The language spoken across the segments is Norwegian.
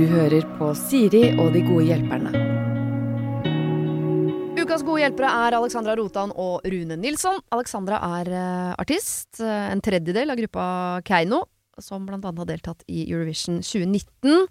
Du hører på Siri og de gode hjelperne. Ukas gode hjelpere er Alexandra Rotan og Rune Nilsson. Alexandra er eh, artist, eh, en tredjedel av gruppa Keiino, som annet har deltatt i Eurovision 2019.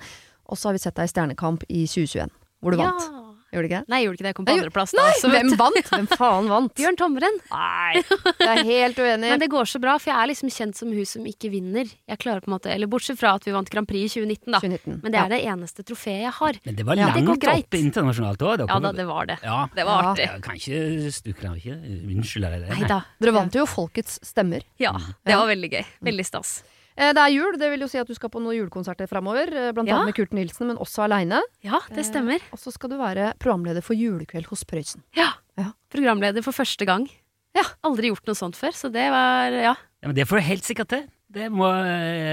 Og så har vi sett deg i Stjernekamp i 2021, hvor du vant. Gjorde du ikke det? Nei, jeg gjorde ikke det. Jeg kom på andreplass. Nei, da, så vet hvem vant? Hvem faen vant? Bjørn Tommeren. Nei, jeg er helt uenig. Men det går så bra, for jeg er liksom kjent som hun som ikke vinner. Jeg klarer på en måte, eller Bortsett fra at vi vant Grand Prix i 2019, da. 2019. Men det er det eneste trofeet jeg har. Men det var Ja, langt greit. opp internasjonalt òg. Ja da, det var det. Ja. Det var artig. Ja, kan ikke stukle ikke unnskylde deg det. Nei da. Dere vant jo Folkets stemmer. Ja, det var veldig gøy. Veldig stas. Eh, Det er jul, det vil jo si at du skal på noen julekonserter framover. eh, Blant Ja. annet med Kurt Nilsen, men også aleine. Ja, det stemmer. Og så skal du være programleder for Julekveld hos Prøysen. Ja. Ja. Programleder for første gang. Ja. Aldri gjort noe sånt før, så det var Ja, Ja, men det får du helt sikkert til. Det, må,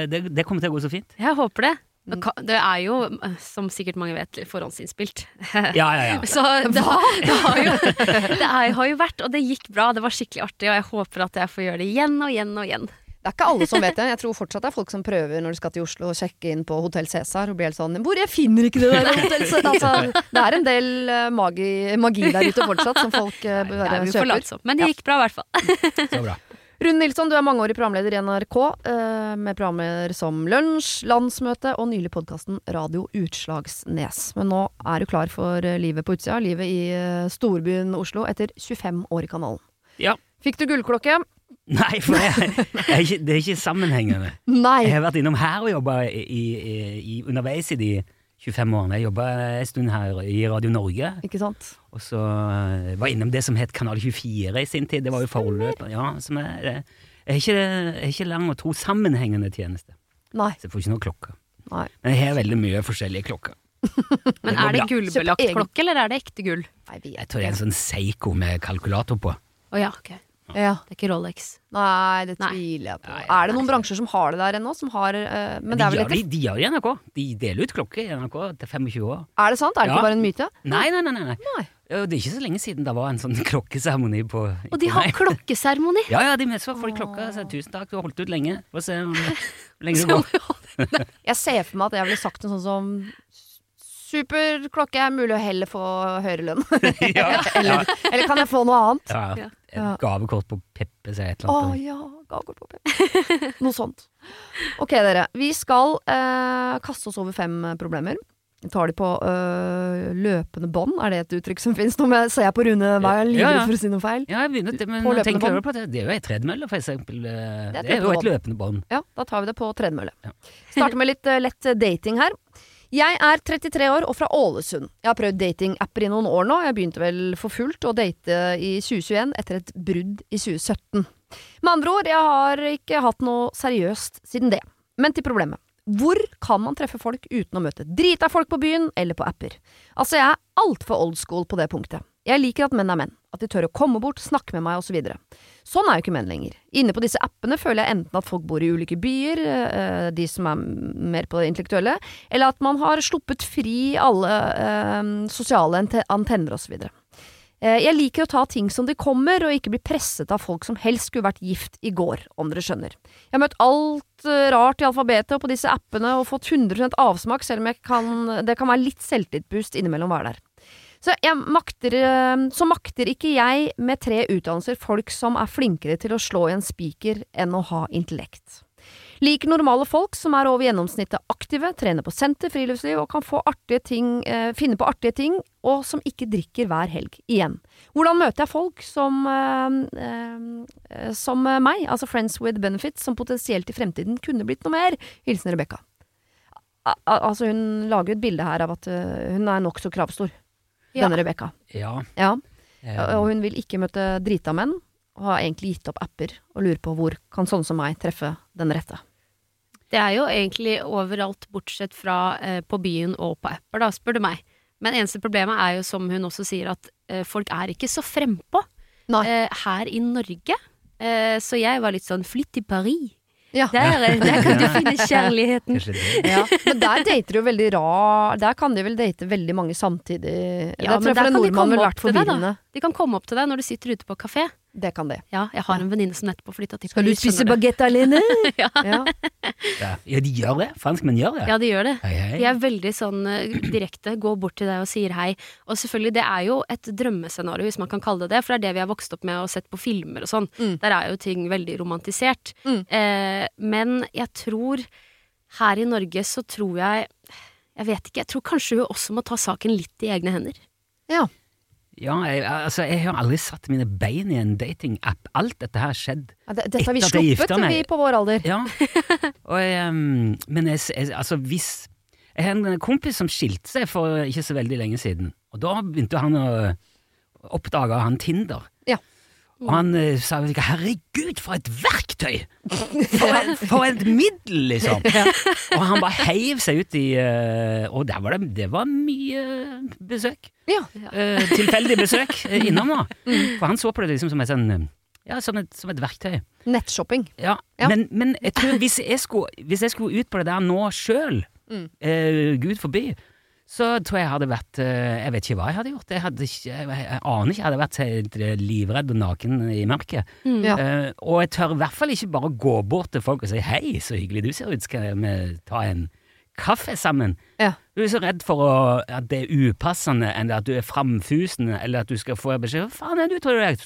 det, det kommer til å gå så fint. jeg håper det. Det er jo, eh, som sikkert mange vet, forhåndsinnspilt. Ja, ja, ja. Så det, har, det, har jo, det er, har jo vært, og det gikk bra. Det var skikkelig artig, og jeg håper at jeg får gjøre det igjen og igjen og igjen. Det er ikke alle som vet det. Jeg tror fortsatt det er folk som prøver når de skal til Oslo og sjekke inn på Hotell Cæsar og blir helt sånn Hvor? Jeg finner ikke det der Hotell Cæsar! Altså, det er en del eh, magi, magi der ute fortsatt som folk uh, får kjøper. Men det gikk bra, i hvert fall. Så bra. Rune Nilsson, du er mangeårig programleder i NRK, eh, med programmer som Lunsj, Landsmøte og nylig podkasten Radio Utslagsnes. Men nå er du klar for eh, livet på utsida, livet i storbyen Oslo, etter 25 år i kanalen. Ja. Fikk du gullklokke? Nei, for jeg, jeg, det er ikke sammenhengende. Nei. Jeg har vært innom her og jobba i, i, i, underveis i de 25 årene. Jeg jobba en stund her i Radio Norge, Ikke sant? og så eh, var jeg innom det som het Kanal 24 i sin tid. Det var jo forløper. Ja, som er, er ikke, er ikke lang og tro sammenhengende tjeneste. Nei. Så jeg får ikke noe klokke. Nei. Men jeg har veldig mye forskjellige klokker. Men er det gullbelagt klokke, eller er det ekte gull? Nei, vi Jeg tror det er en sånn Seiko med kalkulator på. Oh, ja, ok. Ja. Det er ikke Rolex. Nei, det Nei. tviler jeg på. Nei, er det noen bransjer som har det der ennå? Som har, men de, det er vel gjør, de, de gjør det i NRK. De deler ut klokker i NRK til 25 år. Er det sant? Er det Ja. ikke bare en myte? Nei, nei, nei. nei, nei. Nei. Det er ikke så lenge siden det var en sånn klokkeseremoni på Og de på har klokkeseremoni! Ja, ja, de møtes for folk klokka. Så tusen takk, du har holdt ut lenge. Få se om- lenge du går. Jeg ser for meg at jeg ville sagt noe sånn som Super klokke, er mulig å heller få høyere lønn. Eller, eller kan jeg få noe annet? ja. Ja. Gavekort på Peppes eller et eller annet. Å ja, gavekort på peppe Noe sånt. Ok, dere. Vi skal eh, kaste oss over fem problemer. Vi tar de på øh, løpende bånd. Er det et uttrykk som finnes? Nå med ser jeg på Rune hver Ja, livredd ja. for å si noe feil. Ja, jeg begynner, men På løpende bånd. på det. Det er jo ei tredemølle, for eksempel. Eh, Det er Det er jo et løpende løpende bånd. Ja, da tar vi det på tredemølle. Ja. Starter med litt eh, lett dating her. Jeg er 33 år og fra Ålesund. Jeg har prøvd datingapper i noen år nå. Jeg begynte vel for fullt å date i 2021 etter et brudd i 2017. Med andre ord, jeg har ikke hatt noe seriøst siden det. Men til problemet. Hvor kan man treffe folk uten å møte drita folk på byen eller på apper? Altså, jeg er altfor old school på det punktet. Jeg liker at menn er menn, at de tør å komme bort, snakke med meg osv. Sånn er jo ikke menn lenger. Inne på disse appene føler jeg enten at folk bor i ulike byer, eh, de som er mer på det intellektuelle, eller at man har sluppet fri alle eh, sosiale ante- antenner osv. Eh, Jeg liker å ta ting som de kommer, og ikke bli presset av folk som helst skulle vært gift i går, om dere skjønner. Jeg har møtt alt rart i alfabetet og på disse appene og fått 100 avsmak, selv om kan, det kan være litt selvtillitsboost innimellom å være der. Så, makter, eh, så makter ikke jeg med tre utdannelser folk som er flinkere til å slå i en spiker enn å ha intellekt. Liker normale folk som er over gjennomsnittet aktive, trener på senter, friluftsliv og kan ting, eh, finne på artige ting, og som ikke drikker hver helg. Igjen. Hvordan møter jeg folk som, eh, eh, som meg, altså friends with benefits, som potensielt i fremtiden kunne blitt noe mer? Hilsen Rebekka. Al- al- Altså, hun lager et bilde her av at eh, hun er nokså kravstor, Ja. denne Rebekka. Ja. Ja. eh, Og hun vil ikke møte drita menn, og har egentlig gitt opp apper, og lurer på hvor kan sånne som meg treffe den rette. Det er jo egentlig overalt bortsett fra eh, på byen og på apper, da, spør du meg. Men eneste problemet er jo, som hun også sier, at eh, folk er ikke så frempå eh, her i Norge. Eh, så jeg var litt sånn flytt til Paris. Ja. Der, eh, der kan du finne kjærligheten. Ja, men der dater jo veldig rar Der kan de vel date veldig mange samtidig. Ja, tror men jeg der for en kan de nordmann komme ville opp vært til deg, da. forvirrende. De kan komme opp til deg når du sitter ute på kafé. Det kan det. Ja, jeg har en venninne som nettopp har flytta til Skal du Paris. spise bagett alene? Ja. ja. Ja. de gjør det. Franskmenn gjør det. Ja, de gjør det. Hei, hei. De er veldig sånn eh, direkte, går bort til deg og sier hei. Og selvfølgelig, det er jo et drømmescenario, hvis man kan kalle det det, for det er det vi har vokst opp med og sett på filmer og sånn. Mm. Der er jo ting veldig romantisert. Mm. Eh, men jeg tror her i Norge så tror jeg Jeg vet ikke, jeg tror kanskje hun også må ta saken litt i egne hender. ja. Ja, jeg, altså, jeg har aldri satt mine bein i en datingapp. Alt dette her skjedde skjedd. Ja, det- Dette har vi sluppet, vi på vår alder. Ja. Og um, men jeg, jeg, altså hvis Jeg har en kompis som skilte seg for ikke så veldig lenge siden. Og da begynte han å oppdage han Tinder. Og han eh, sa herregud, for et verktøy! For, et- for et middel, liksom! Og han bare heiv seg ut i eh, Og der var det, det var mye besøk. Ja. Eh, tilfeldig besøk eh, innom, da. For han så på det liksom som et sånn Ja, som et, som et verktøy. Nettshopping. Ja, Ja. Men, men jeg tror hvis jeg, skulle, hvis jeg skulle ut på det der nå sjøl, Mm. eh, gud forby, så tror jeg jeg hadde vært eh, Jeg vet ikke hva jeg hadde gjort. Jeg, hadde ikke, jeg, jeg aner ikke. Jeg hadde vært helt, eh, livredd og naken i mørket. Ja. Uh, og jeg tør i hvert fall ikke bare gå bort til folk og si 'hei, så hyggelig du ser ut, skal vi ta en kaffe sammen'? Ja. Du er så redd for å, at det er upassende, eller at du er framfusende, eller at du skal få beskjed 'hva faen er du, tror du Jeg?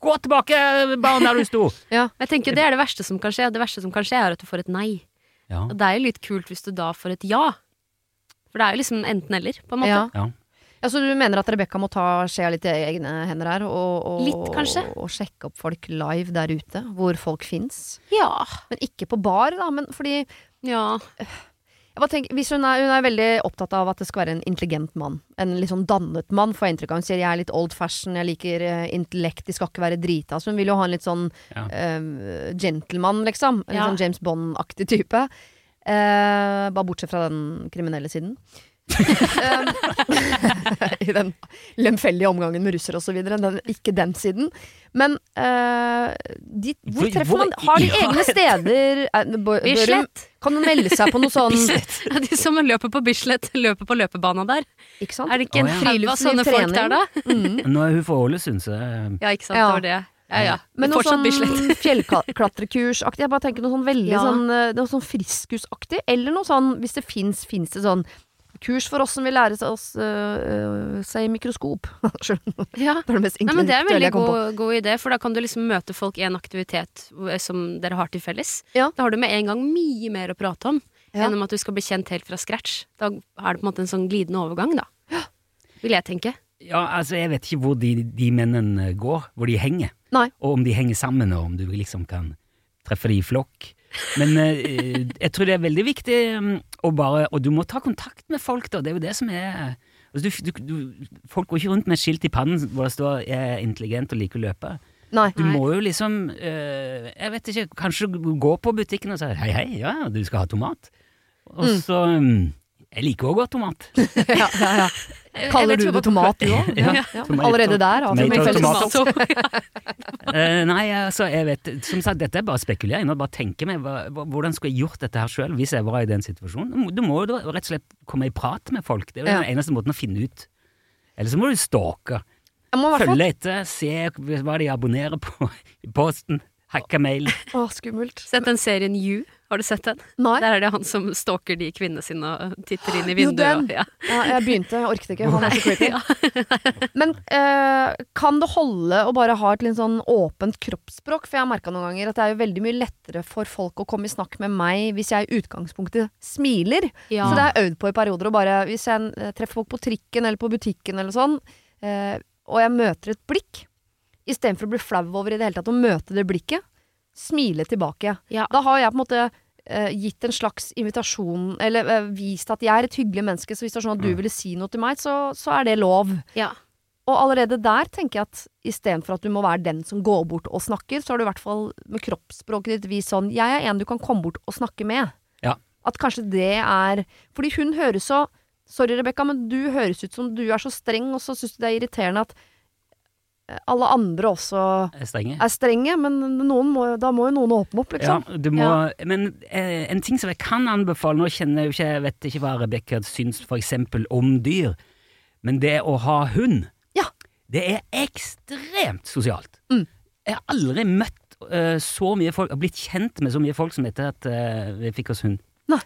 Gå tilbake, barn, der du sto! Ja. Jeg tenker Det er det verste som kan skje. Det verste som kan skje, er at du får et nei. Ja. Og det er jo litt kult hvis du da får et ja. For det er jo liksom enten-eller, på en måte. Ja. Ja. Ja, så du mener at Rebekka må ta skjea litt i egne hender her, og, og, Litt, kanskje. og sjekke opp folk live der ute, hvor folk fins? Ja. Men ikke på bar, da. Men fordi ja. jeg bare tenker, hvis hun er, hun er veldig opptatt av at det skal være en intelligent mann. En litt sånn dannet mann, får jeg inntrykk av. Hun sier jeg er litt old fashion, jeg liker eh, intellekt, de skal ikke være drita. Så hun vil jo ha en litt sånn Ja. uh, gentleman, liksom. En Ja. sånn James Bond-aktig type. Eh, bare bortsett fra den kriminelle siden. I den lemfeldige omgangen med russere osv. Ikke den siden. Men uh, de, hvor treffer hvor- man Har de ja. egne steder? Eh, bør- Bislett. Kan hun melde seg på noe sånn De som løper på Bislett, løper på løpebana der. Ikke sant? Er det ikke en oh, ja. Friluftsliv, folk der, da? Mm. Nå er hun fra Ålesund, så Ja, ikke sant. Ja. Det var det. Ja, ja. Men noe sånn Bislett. fjellklatrekursaktig. Jeg bare tenker noe sånn veldig Ja. sånn, eh, noe sånn friskusaktig. Eller noe sånn, hvis det fins, fins det sånn kurs for oss som vil lære oss uh, seg mikroskop. Ja. Det er det mest Nei, men Det er en veldig på. god, god idé, for da kan du liksom møte folk i en aktivitet som dere har til felles. Ja. Da har du med en gang mye mer å prate om Ja. enn om at du skal bli kjent helt fra scratch. Da er det på en måte en sånn glidende overgang, da. Vil jeg tenke. Ja, altså, jeg vet ikke hvor de, de mennene går, hvor de henger. Nei. Og om de henger sammen, og om du liksom kan treffe de i flokk. Men eh, jeg tror det er veldig viktig um, å bare Og du må ta kontakt med folk, da. Det er jo det som er altså, du, du, du, Folk går ikke rundt med et skilt i pannen hvor det står 'jeg er intelligent og liker å løpe'. Nei. Du må jo liksom eh, Jeg vet ikke, kanskje gå på butikken og si 'hei, hei, ja, du skal ha tomat'. Og Mm. så um, Jeg liker òg godt tomat. ja, ja, ja. Kaller du det tomat, du òg? Ja, Ja. Allerede der, altså. tomato- uh. Eh, nei, altså, jeg vet Som sagt, dette er bare spekulering. Nå bare tenker meg, Hvordan skulle jeg gjort dette her sjøl hvis jeg var i den situasjonen? Du må- jo rett og slett komme i prat med folk. Det er jo Ja. den eneste måten å finne ut. Eller så må du stalke. Følge etter, se hva de abonnerer på i posten. Hacke mail. Å, skummelt. Sett den serien You. Har du sett den? Nei. Der er det han som stalker de kvinnene sine og titter inn i Jo, vinduet. den. og- ja. Ja, jeg begynte, jeg orket ikke. Han er så creepy. Men eh, kan det holde å bare ha et litt sånn åpent kroppsspråk? For jeg har merka noen ganger at det er jo veldig mye lettere for folk å komme i snakk med meg hvis jeg i utgangspunktet smiler. Ja. Så det har jeg øvd på i perioder. Og bare, hvis jeg eh, treffer folk på trikken eller på butikken eller sånn, eh, og jeg møter et blikk, istedenfor å bli flau over i det hele tatt å møte det blikket, smile tilbake. Ja. Da har jeg på en måte eh, gitt en slags invitasjon, eller uh, vist at jeg er et hyggelig menneske, så hvis det er sånn at du Mm. ville si noe til meg, så, så er det lov. Ja. Og allerede der tenker jeg at istedenfor at du må være den som går bort og snakker, så har du i hvert fall med kroppsspråket ditt vist sånn Jeg er en du kan komme bort og snakke med. Ja. At kanskje det er Fordi hun høres så Sorry, Rebekka, men du høres ut som du er så streng, og så syns du det er irriterende at alle andre også Er strenge. er strenge, men noen må, da må jo noen åpne opp, Ja, liksom. du må, Men eh, en ting som jeg kan anbefale Nå kjenner jeg jo ikke, jeg vet ikke hva Rebekka syns eksempel om dyr, men det å ha hund, Ja. det er ekstremt sosialt. Mm. Jeg har aldri møtt eh, så mye folk, og blitt kjent med så mye folk som etter at eh, vi fikk oss hund. Nei.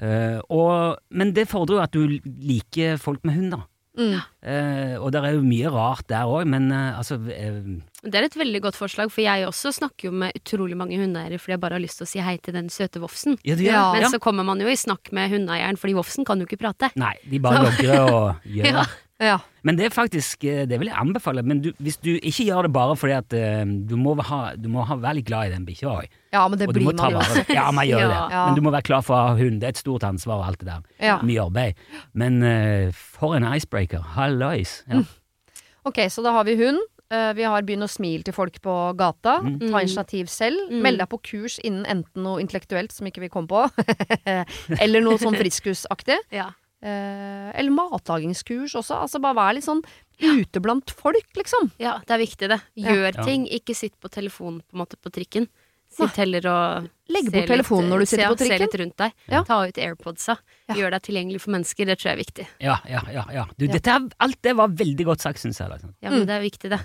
Eh, og, men det fordrer jo at du liker folk med hund, da. Mm. Eh, og det er jo mye rart der òg, men eh, altså eh, Det er et veldig godt forslag, for jeg også snakker jo med utrolig mange hundeeiere fordi jeg bare har lyst til å si hei til den søte vofsen. ja, Ja. Men ja. så kommer man jo i snakk med hundeeieren, fordi vofsen kan jo ikke prate. Nei, de bare logrer og gjør Ja. Men det er faktisk eh, Det vil jeg anbefale. Men du, hvis du ikke gjør det bare fordi at eh, du, må ha, du må ha være litt glad i den bikkja òg. ja, men det Og blir man jo. Ja, man gjør Ja. det. Ja. Men du må være klar for å ha hund. Det er et stort ansvar og alt det der. Ja. Mye arbeid. Men uh, for en icebreaker. Hallois. Ja. Ok, så da har vi hund. Vi har begynn å smile til folk på gata. Mm. Ta initiativ selv. Mm. Meld deg på kurs innen enten noe intellektuelt som ikke vi kom på, eller noe sånn friskusaktig. Ja. Eh, eller matlagingskurs også. Altså bare vær litt sånn ute blant folk, liksom. ja, det er viktig, det. Gjør Ja. ting, ikke sitt på telefonen på, måte, på trikken. Sitt heller og Legg bort telefonen når du sitter se, på trikken. Se litt rundt deg. Ja. Ta ut airpodsa. Ja. Gjør deg tilgjengelig for mennesker. Det tror jeg er viktig. Ja, ja, ja. ja. Du, Ja. Dette er, alt det var veldig godt sagt, syns jeg. Liksom. Ja, Mm. men det er viktig, det.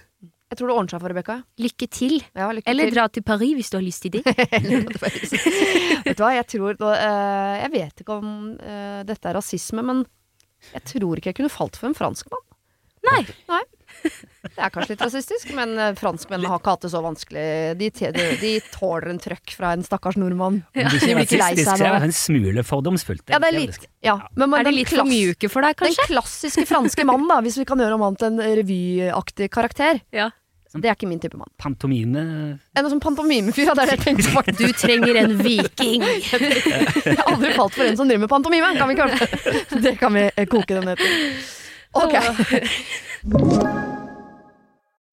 Jeg tror det ordner seg for Rebekka. Lykke til. Ja, lykke Eller til. dra til Paris hvis du har lyst til det. Vet du hva, jeg tror eh, Jeg vet ikke om eh, dette er rasisme, men jeg tror ikke jeg kunne falt for en franskmann. Nei. Nei. Det er kanskje litt rasistisk, men eh, franskmennene har ikke hatt det så vanskelig. De, de, de tåler en trøkk fra en stakkars nordmann. Ja. det er De blir ikke lei seg det nå. er en smule fordomsfullt. Ja, det er litt ja. Men, men Er de den litt for mjuke for deg, Den klassiske franske mannen, da, hvis vi kan gjøre om han til en revyaktig karakter. Ja. Det er ikke min type mann. Pantomime En sånn pantomimefyr, ja, det er det jeg tenkte på. Du trenger en viking. Jeg har aldri falt for en som driver med pantomime. Kan vi ikke høre det? Det kan vi eh, koke den ned til. Ok.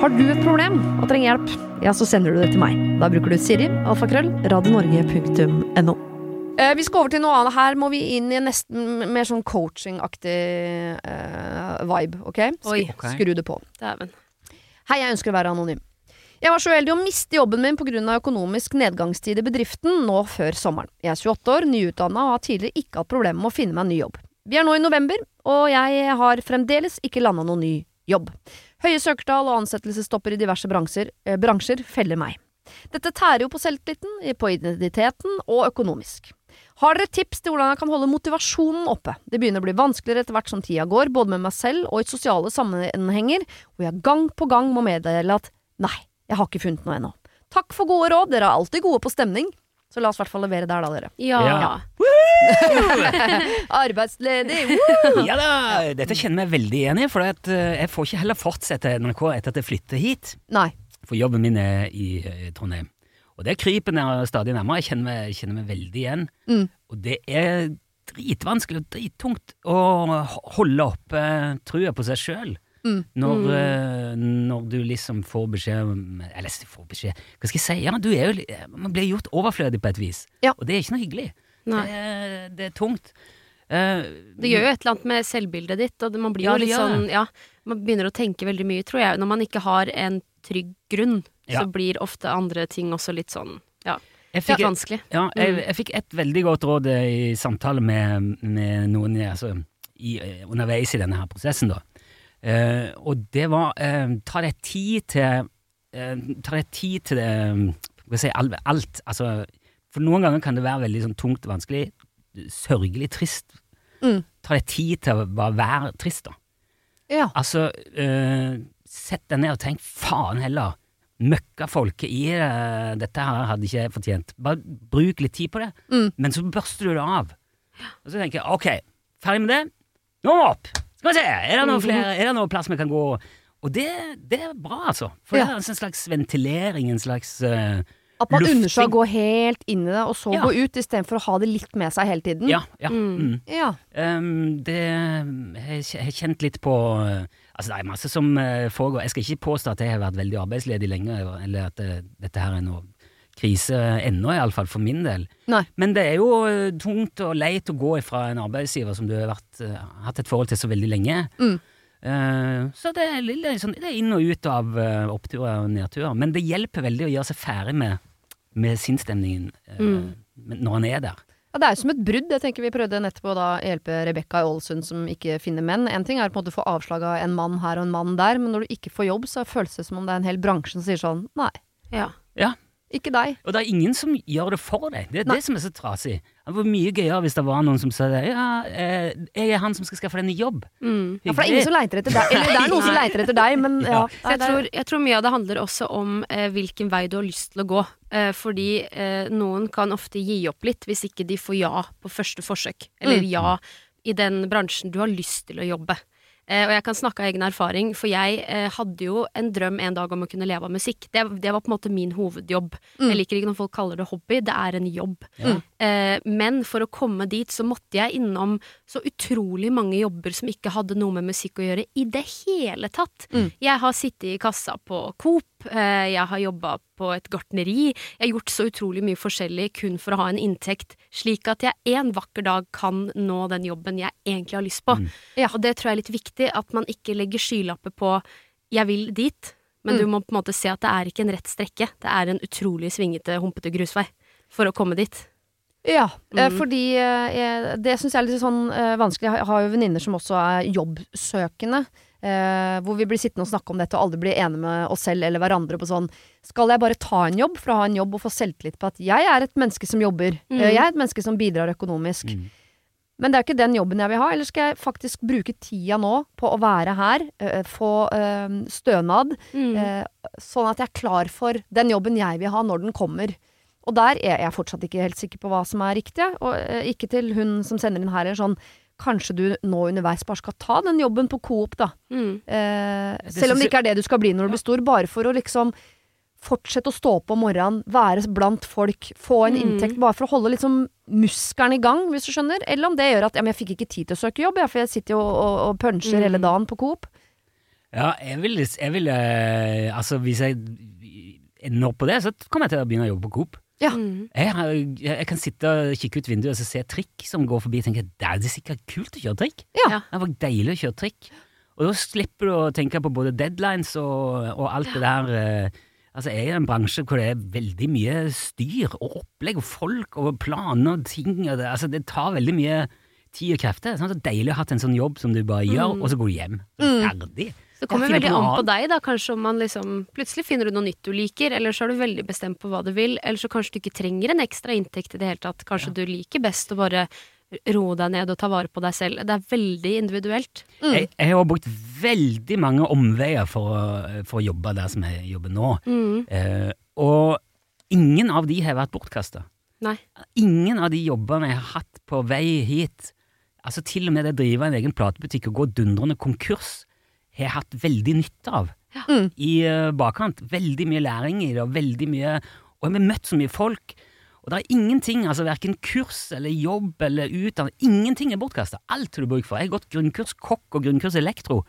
Har du et problem og trenger hjelp, ja, så sender du det til meg. Da bruker du Siri, alfakrøll, radionorge.no. Eh, vi skal over til noe annet. Her må vi inn i en nesten mer sånn coaching-aktig eh, vibe, ok? Sk Oi. Skru det på. Dæven. Hei, jeg ønsker å være anonym. Jeg var så uheldig å miste jobben min pga. økonomisk nedgangstid i bedriften nå før sommeren. Jeg er 28 år, nyutdanna og har tidligere ikke hatt problemer med å finne meg en ny jobb. Vi er nå i november, og jeg har fremdeles ikke landa noen ny jobb. Høye søkertall og ansettelsesstopper i diverse bransjer, eh, bransjer feller meg. Dette tærer jo på selvtilliten, på identiteten og økonomisk. Har dere tips til hvordan jeg kan holde motivasjonen oppe? Det begynner å bli vanskeligere etter hvert som tida går, både med meg selv og i sosiale sammenhenger, hvor jeg gang på gang må meddele at nei, jeg har ikke funnet noe ennå. Takk for gode råd, dere er alltid gode på stemning. Så la oss i hvert fall levere der, da, dere. Ja. Ja. Arbeidsledig! woo! Ja da! Dette kjenner jeg meg veldig igjen i, for at, eh, jeg får ikke heller fortsette NRK etter at jeg flytter hit. Nei. For jobben min er i eh, Trondheim. Og det kryper nær, stadig nærmere. Jeg kjenner meg, kjenner meg veldig igjen. Mm. Og det er dritvanskelig og drittungt å holde oppe trua på seg sjøl. Mm. Når, eh, når du liksom får beskjed om Eller får beskjed Hva skal jeg si? Ja, du er jo, man blir gjort overflødig på et vis. Ja. Og det er ikke noe hyggelig. Det, er, det er tungt. Uh, Det gjør jo et eller annet med selvbildet ditt, og man blir Ja, jo litt sånn Ja, man begynner å tenke veldig mye, tror jeg. Når man ikke har en trygg grunn, så blir ofte andre ting også litt sånn ja, jeg fikk, vanskelig. Ja, jeg, jeg fikk et veldig godt råd eh, i samtale med, med noen altså, i, eh, underveis i denne her prosessen, da. Eh, og det var eh, ta deg tid til eh, Ta deg tid til det Hva skal vi si alt, alt. Altså, for noen ganger kan det være veldig sånn tungt vanskelig. Sørgelig trist. Mm. Ta deg tid til å bare være trist, da. Ja. Altså, eh, sett deg ned og tenk faen heller. Møkkafolket i eh, dette her hadde ikke jeg fortjent. Bare bruk litt tid på det, Mm. men så børster du det av. Og så tenker jeg ok, ferdig med det. Nå opp! Skal vi se, er det noe flere, er det noe plass vi kan gå? Og det, det er bra, altså. For det er en slags ventilering, en slags uh, At man unner seg å gå helt inn i det, og så Ja. gå ut, istedenfor å ha det litt med seg hele tiden. Ja, ja. Mm. Mm. Ja. Um, det Jeg har kjent litt på uh, Altså, det er masse som uh, foregår. Jeg skal ikke påstå at jeg har vært veldig arbeidsledig lenge, eller at det, dette her er noe krise ennå, iallfall for min del. Nei. Men det er jo uh, tungt og leit å gå ifra en arbeidsgiver som du har vært, uh, hatt et forhold til så veldig lenge. Mm. Uh, så det er, litt, sånn, det er inn og ut av uh, oppturer og nedturer. Men det hjelper veldig å gjøre seg ferdig med, med sinnsstemningen uh, Mm. når han er der. Ja, Det er jo som et brudd. Jeg tenker Vi prøvde nettopp å da hjelpe Rebekka i Ålesund som ikke finner menn. En ting er på en måte å få avslag av en mann her og en mann der, men når du ikke får jobb, så føles det som om det er en hel bransje som sier sånn Nei, Ja. Ja, ikke deg. Og det er ingen som gjør det for deg. Det er Nei. det som er så trasig. Det var mye gøyere hvis det var noen som sa det. Ja, eh, jeg er han som skal skaffe deg ny jobb. Mm. Ja, For det er ingen som leiter etter deg. Eller det er noen som leiter etter deg, men ja. Ja. Jeg, tror, jeg tror mye av det handler også om eh, hvilken vei du har lyst til å gå. Eh, fordi eh, noen kan ofte gi opp litt hvis ikke de får ja på første forsøk. Eller Mm. ja i den bransjen du har lyst til å jobbe. Eh, og jeg kan snakke av egen erfaring, for jeg eh, hadde jo en drøm en dag om å kunne leve av musikk. Det, det var på en måte min hovedjobb. Mm. Jeg liker ikke når folk kaller det hobby, det er en jobb. Ja. Eh, men for å komme dit så måtte jeg innom så utrolig mange jobber som ikke hadde noe med musikk å gjøre i det hele tatt. Mm. Jeg har sittet i kassa på Coop, eh, jeg har jobba på et gartneri. Jeg har gjort så utrolig mye forskjellig kun for å ha en inntekt, slik at jeg en vakker dag kan nå den jobben jeg egentlig har lyst på. Mm. Ja. Og det tror jeg er litt viktig, at man ikke legger skylapper på 'jeg vil dit', men Mm. du må på en måte se at det er ikke en rett strekke. Det er en utrolig svingete, humpete grusvei for å komme dit. Ja, eh, Mm. fordi eh, jeg- det syns jeg er litt sånn vanskelig. Jeg har jo venninner som også er jobbsøkende. Eh, hvor vi blir sittende og snakke om dette og aldri blir enige med oss selv eller hverandre på sånn Skal jeg bare ta en jobb for å ha en jobb og få selvtillit på at jeg er et menneske som jobber? Mm. Eh, jeg er et menneske som bidrar økonomisk. Mm. Men det er ikke den jobben jeg vil ha. Eller skal jeg faktisk bruke tida nå på å være her, eh, få stønad, Mm. sånn at jeg er klar for den jobben jeg vil ha når den kommer. Og der er jeg fortsatt ikke helt sikker på hva som er riktig. Og ikke til hun som sender inn her, eller sånn Kanskje du nå underveis bare skal ta den jobben på Coop, da. Mm. Eh, selv om det ikke er det du skal bli når du blir stor. Bare for å liksom fortsette å stå opp om morgenen, være blant folk, få en Mm. inntekt. Bare for å holde liksom muskelen i gang, hvis du skjønner. Eller om det gjør at ja, men jeg fikk ikke tid til å søke jobb, ja, for jeg sitter jo og, og, og puncher Mm. hele dagen på Coop. Ja, jeg vil, jeg vil eh, Altså, hvis jeg ender på det, så kommer jeg til å begynne å jobbe på Coop. Ja. Mm. Jeg, har, jeg, jeg kan sitte og kikke ut vinduet og så se trikk som går forbi, og tenke det er sikkert kult å kjøre trikk. Ja. Ja. Det var deilig å kjøre trikk. Og da slipper du å tenke på både deadlines og, og alt det der. eh, Altså, jeg er i en bransje hvor det er veldig mye styr og opplegg og folk og planer og ting. Og det, altså, det tar veldig mye tid og krefter. Sånn, det er deilig å ha hatt en sånn jobb som du bare gjør, Mm. og så går du hjem. Så Mm. Ferdig. Så det kommer veldig an på deg, da. Kanskje om man liksom Plutselig finner du noe nytt du liker, eller så er du veldig bestemt på hva du vil. Eller så kanskje du ikke trenger en ekstra inntekt i det hele tatt. Kanskje du liker best å bare roe deg ned og ta vare på deg selv. Det er veldig individuelt. Mm. Jeg, jeg har brukt veldig mange omveier for, for å jobbe der som jeg jobber nå. Mm. Eh, og ingen av de har vært bortkasta. Ingen av de jobbene jeg har hatt på vei hit, altså til og med det å drive en egen platebutikk og gå dundrende konkurs, har jeg hatt veldig nytte av ja. i eh, bakkant. Veldig mye læring i det, og veldig mye Og jeg har møtt så mye folk. Og det er ingenting, altså verken kurs eller jobb eller utdanning, ingenting er bortkasta. Alt har du bruk for. Jeg har gått grunnkurs kokk og grunnkurs elektro.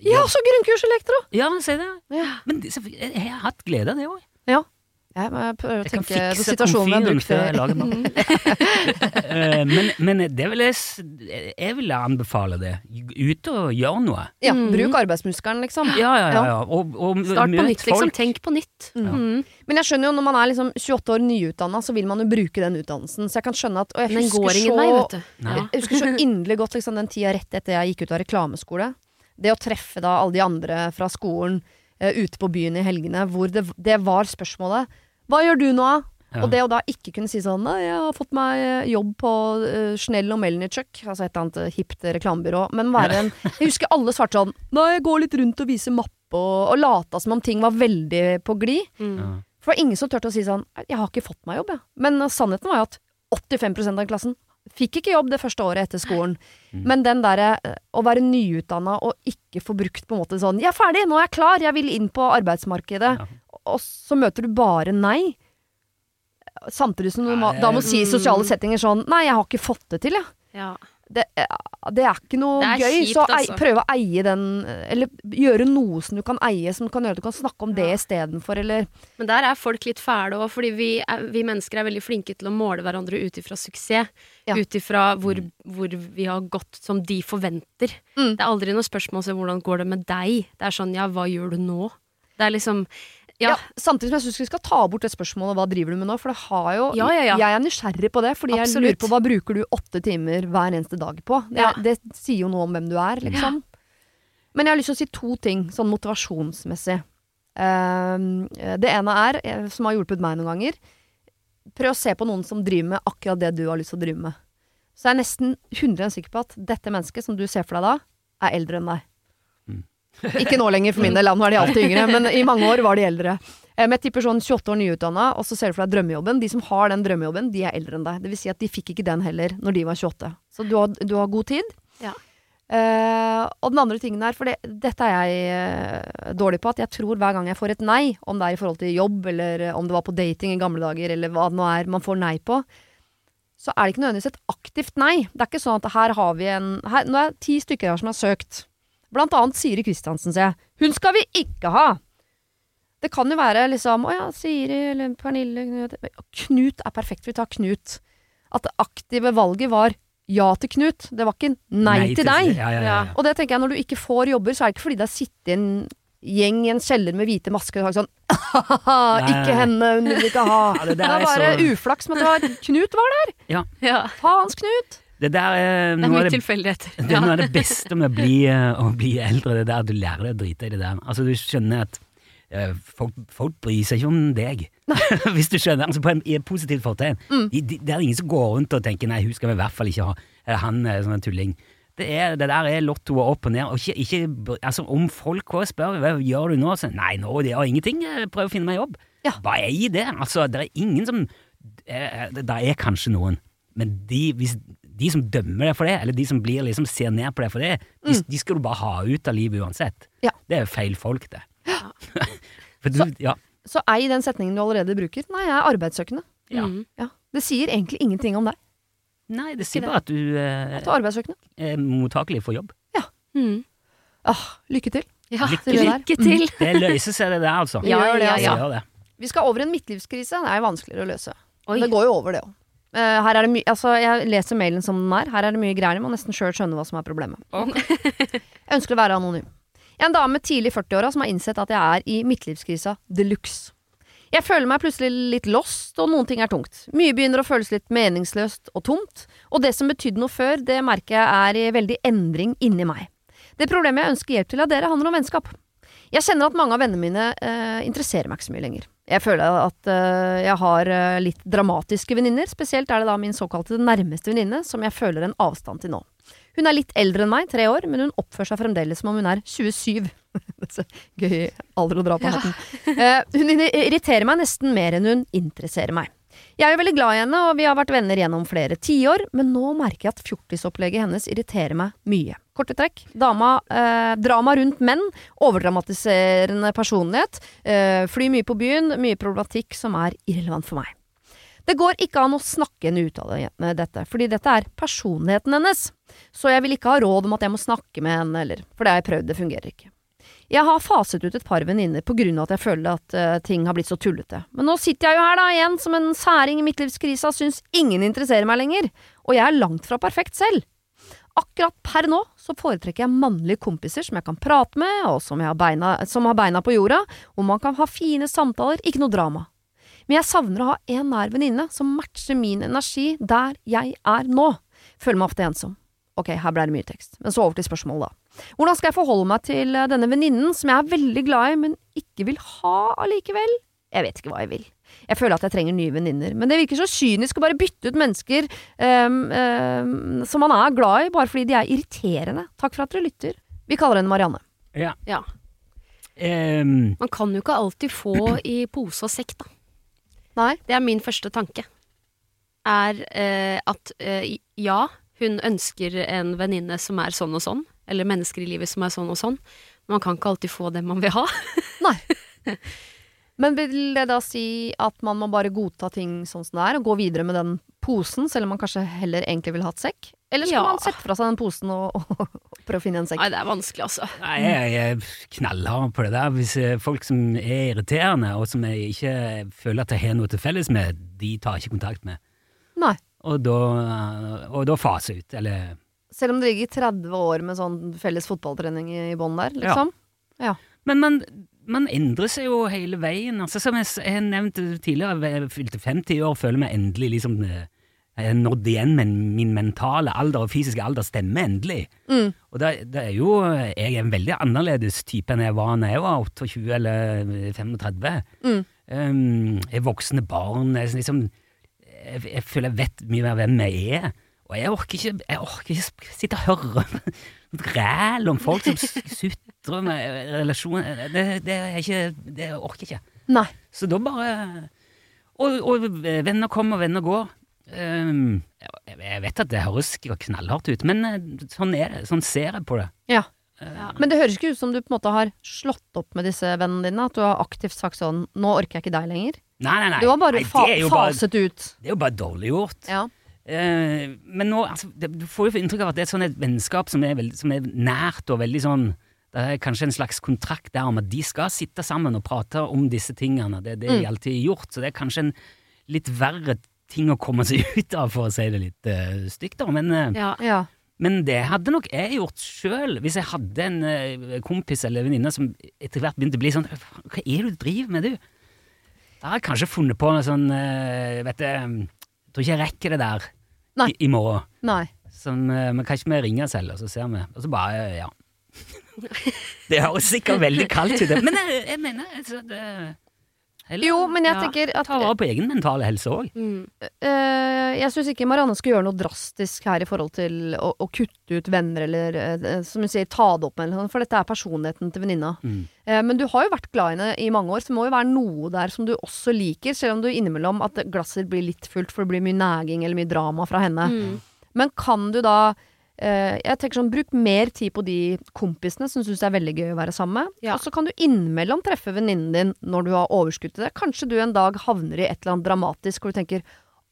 Ja, så grunnkurs elektro! Ja, si det. Ja. Men jeg har hatt glede av det òg. ja. Jeg, prøver å Jeg tenke på situasjonen jeg komfyren før jeg lager mat. Eh, men, men det vil jeg, jeg vil anbefale det. Ut og gjør noe. Ja, Mm. bruk arbeidsmuskelen, liksom. Ja, ja, ja. Ja. Og, og Start på nytt, liksom. folk. Tenk på nytt. Mm. Ja. Men jeg skjønner jo når man er liksom 28 år nyutdanna, så vil man jo bruke den utdannelsen. Så jeg kan skjønne at Og jeg husker så vei. Jeg husker så inderlig godt liksom, den tida rett etter jeg gikk ut av reklameskole. Det å treffe da alle de andre fra skolen eh, ute på byen i helgene, hvor det, det var spørsmålet Hva gjør du nå, da? Ja. Og det å da ikke kunne si sånn Nei, jeg har fått meg eh, jobb på uh, Schnell og Melnichuk, altså et eller annet eh, hipt reklamebyrå. Men være en Jeg husker alle svarte sånn Nei, jeg går litt rundt og viser mappe og, og lata som om ting var veldig på glid. Mm. Ja. For det var ingen som turte å si sånn Jeg har ikke fått meg jobb, jeg. Men uh, sannheten var jo at 85% av klassen fikk ikke jobb det første året etter skolen. Mm. Men den derre uh, å være nyutdanna og ikke få brukt på en måte sånn 'Jeg er ferdig, nå er jeg klar, jeg vil inn på arbeidsmarkedet', Ja. Og så møter du bare nei. Samtidig som du må, da må si i mm. sosiale settinger sånn 'Nei, jeg har ikke fått det til, jeg'. Ja. Det, eh, det er ikke noe er gøy. kjipt, så ei, altså. prøv å eie den Eller gjøre noe som du kan eie, som kan gjøre at du kan snakke om det Ja. istedenfor, eller Men der er folk litt fæle òg, fordi vi, er, vi mennesker er veldig flinke til å måle hverandre ut ifra suksess. Ja. Ut ifra hvor, hvor vi har gått som de forventer. Mm. Det er aldri noe spørsmål om hvordan går det med deg. Det er sånn ja, hva gjør du nå? Det er liksom Ja. Samtidig som jeg syns vi skal ta bort det spørsmålet hva driver du med nå, for det har jo. Jeg er nysgjerrig på det, fordi jeg lurer på hva bruker du åtte timer hver eneste dag på? Det, det sier jo noe om hvem du er, liksom. Men jeg har lyst til å si to ting, sånn motivasjonsmessig. Uh, det ene er, eh, som har hjulpet meg noen ganger, prøv å se på noen som driver med akkurat det du har lyst til å drive med. Så jeg er nesten 100 sikker på at dette mennesket som du ser for deg da, er eldre enn deg. Ikke nå lenger, for min del, nå er de alltid yngre, men i mange år var de eldre. Eh, Men jeg tipper sånn 28 år nyutdanna, og så ser du for deg drømmejobben. De som har den drømmejobben, de er eldre enn deg. Det vil si at de fikk ikke den heller når de var 28. Så du har, du har god tid. Ja. Uh, og den andre tingen er, for det, dette er jeg uh, dårlig på, at jeg tror hver gang jeg får et nei, om det er i forhold til jobb, eller om det var på dating i gamle dager, eller hva det nå er man får nei på, så er det ikke nødvendigvis et aktivt nei. Det er ikke sånn at her har vi en her, Nå er det ti stykker her som har søkt. Blant annet Siri Kristiansen, sier jeg. Hun skal vi ikke ha! Det kan jo være liksom Å ja, Siri eller Pernille Knut. Knut er perfekt. Vi tar Knut. At det aktive valget var ja til Knut. Det var ikke nei, til deg. Ja, ja, ja, ja. Og det tenker jeg, når du ikke får jobber, så er det ikke fordi det har sittet en gjeng i en kjeller med hvite masker og sagt sånn Ikke henne, hun vil ikke ha. Ja, det det, er er bare så- uflaks med at det var Knut var der. Ja. Faens Knut. Det der er Det er mye tilfeldigheter. det er noe av det beste med å bli, eh, å bli eldre, det der at du lærer deg å drite i det der. Altså, du skjønner at eh, folk, folk bryr seg ikke om deg. Hvis du skjønner, altså på en, i et positivt fortegn. Mm. De, de, det er ingen som går rundt og tenker 'nei, hun skal vi i hvert fall ikke ha', eller 'han er sånn en tulling'. Det, er, det der er lottoet opp og ned. Og ikke, ikke, altså, om folk også spør hva gjør du nå, så 'nei, nå det gjør ingenting, jeg prøver å finne meg jobb'. Ja. er i det. Altså, det er ingen som eh, Det det er kanskje noen, men de, hvis, de som dømmer deg for det, eller de som blir liksom ser ned på deg for det, de, de skal du bare ha ut av livet uansett. Mm. Ja. Det er jo feil folk, det. for du, ja. Så ei den setningen du allerede bruker. Nei, jeg er arbeidssøkende. Ja. Mm. Ja. Det sier egentlig ingenting om deg. Nei, det sier bare at du eh, At du er arbeidssøkende. er mottakelig for jobb. Mm. Ah, lykke til. Ja, Lykke til. lykke til. Det løser seg, det der, altså. Ja, Det altså. Vi skal over en midtlivskrise. Det er vanskeligere å løse. Oi. Det går jo over, det òg. Her er det mye Altså, jeg leser mailen som den er. Her er det mye greier. Jeg må nesten sjøl skjønne hva som er problemet. jeg ønsker å være anonym. Jeg er en dame tidlig i 40-åra som har innsett at jeg er i midtlivskrisa de luxe. Jeg føler meg plutselig litt lost, og noen ting er tungt. Mye begynner å føles litt meningsløst og tomt, og det som betydde noe før, det merker jeg er i veldig endring inni meg. Det problemet jeg ønsker hjelp til av dere, handler om vennskap. Jeg kjenner at mange av vennene mine eh, interesserer meg ikke så mye lenger. Jeg føler at eh, jeg har eh, litt dramatiske venninner, spesielt er det da min såkalte nærmeste venninne som jeg føler en avstand til nå. Hun er litt eldre enn meg, tre år, men hun oppfører seg fremdeles som om hun er 27. Det er så Gøy alder å dra på hatten. Eh, hun irriterer meg nesten mer enn hun interesserer meg. Jeg er veldig glad i henne, og vi har vært venner gjennom flere tiår, men nå merker jeg at fjortisopplegget hennes irriterer meg mye. Korte trekk. Dama, eh, drama rundt menn, overdramatiserende personlighet, eh, fly mye på byen, mye problematikk som er irrelevant for meg. Det går ikke an å snakke henne ut av dette, fordi dette er personligheten hennes. Så jeg vil ikke ha råd om at jeg må snakke med henne, eller For det har jeg prøvd, det fungerer ikke. Jeg har faset ut et par venninner av at jeg føler at uh, ting har blitt så tullete. Men nå sitter jeg jo her da igjen som en særing i midtlivskrisa og syns ingen interesserer meg lenger. Og jeg er langt fra perfekt selv. Akkurat per nå så foretrekker jeg mannlige kompiser som jeg kan prate med, og som, har, beina, som har beina på jorda, hvor man kan ha fine samtaler, ikke noe drama. Men jeg savner å ha en nær venninne som matcher min energi der jeg er nå. Føler meg ofte ensom. Ok, her ble det mye tekst, men så over til spørsmålet, da. Hvordan skal jeg forholde meg til eh, denne venninnen som jeg er veldig glad i, men ikke vil ha allikevel? Jeg vet ikke hva jeg vil. Jeg føler at jeg trenger nye venninner, men det virker så kynisk å bare bytte ut mennesker um, um, som man er glad i, bare fordi de er irriterende. Takk for at dere lytter. Vi kaller henne Marianne. Ja. Ja. Um. Man kan jo ikke alltid få i pose og sekk, da. Nei? Det er min første tanke. Er uh, at uh, ja, hun ønsker en venninne som er sånn og sånn, eller mennesker i livet som er sånn og sånn. Man kan ikke alltid få det man vil ha. Nei. Men vil det da si at man må bare godta ting sånn som det er, og gå videre med den posen, selv om man kanskje heller egentlig vil ha et sekk? Eller skal Ja. man sette fra seg den posen og, og prøve å finne en sekk? Nei, det er vanskelig, altså. Nei, jeg er knallhard på det der. Hvis eh, folk som er irriterende, og som jeg ikke føler at jeg har noe til felles med, de tar jeg ikke kontakt med. Nei. Og da, og da faser jeg ut, eller Selv om det ligger 30 år med sånn felles fotballtrening i, i bånn der, liksom? Men man, man endrer seg jo hele veien. Altså, som jeg, jeg nevnte tidligere, jeg fylte 50 år, føler meg endelig liksom eh, Jeg nådd igjen men min mentale alder og fysiske alder stemmer endelig. Mm. Og det, det er jo Jeg er en veldig annerledes type enn jeg var da jeg var 28 eller 35. Mm. Um, jeg er voksne barn. Jeg, liksom, jeg, jeg føler jeg vet mye mer hvem jeg er. Og jeg orker ikke, jeg orker ikke sitte og høre ræl om folk som sutrer med relasjoner. Det, det, er ikke, det orker jeg ikke. Nei. Så da bare Og, og venner kommer, og venner går. Um, jeg, vet at det høres knallhardt ut, men eh, sånn er det. Sånn ser jeg på det. Ja. Ja. Men det høres ikke ut som du på en måte har slått opp med disse vennene dine? At du har aktivt sagt sånn 'nå orker jeg ikke deg lenger'? Nei, nei, nei. Du har bare nei fa det, er bare faset ut. det er jo bare dårlig gjort. Ja. Eh, men nå, altså, det, du får jo inntrykk av at det er sånn et vennskap som er, veldig, som er nært og veldig sånn Det er kanskje en slags kontrakt der om at de skal sitte sammen og prate om disse tingene. Det er det de alltid har gjort, så det er kanskje en litt verre ting å komme seg ut av, for å si det litt uh, stygt. da, men... uh, Ja. ja. men det hadde nok jeg gjort sjøl, hvis jeg hadde en kompis eller venninne som etter hvert begynte å bli sånn Hva er det du driver med, du? Da har jeg kanskje funnet på noe sånn Vet du, tror ikke jeg rekker det der Nei. i, i morgen. Nei. Sånn, men kanskje vi ringer selv, og så ser vi. Og så bare, ja. det høres sikkert veldig kaldt ut, men jeg, jeg mener altså, det, heller, Jo, men jeg Ja, tenker at Ta vare på egen mentale helse òg. Mm. Uh, jeg syns ikke Marianne skal gjøre noe drastisk her i forhold til å, å kutte ut venner eller uh, som hun sier, ta det opp med, eller sånn, for dette er personligheten til venninna. Mm. Uh, men du har jo vært glad i henne i mange år, så det må jo være noe der som du også liker, selv om du innimellom at glasset blir litt fullt, for det blir mye næging eller mye drama fra henne. Mm. Men kan du da Jeg tenker sånn, Bruk mer tid på de kompisene som syns det er veldig gøy å være sammen med. Ja. Og så kan du innimellom treffe venninnen din når du har overskudd til det. Kanskje du en dag havner i et eller annet dramatisk hvor du tenker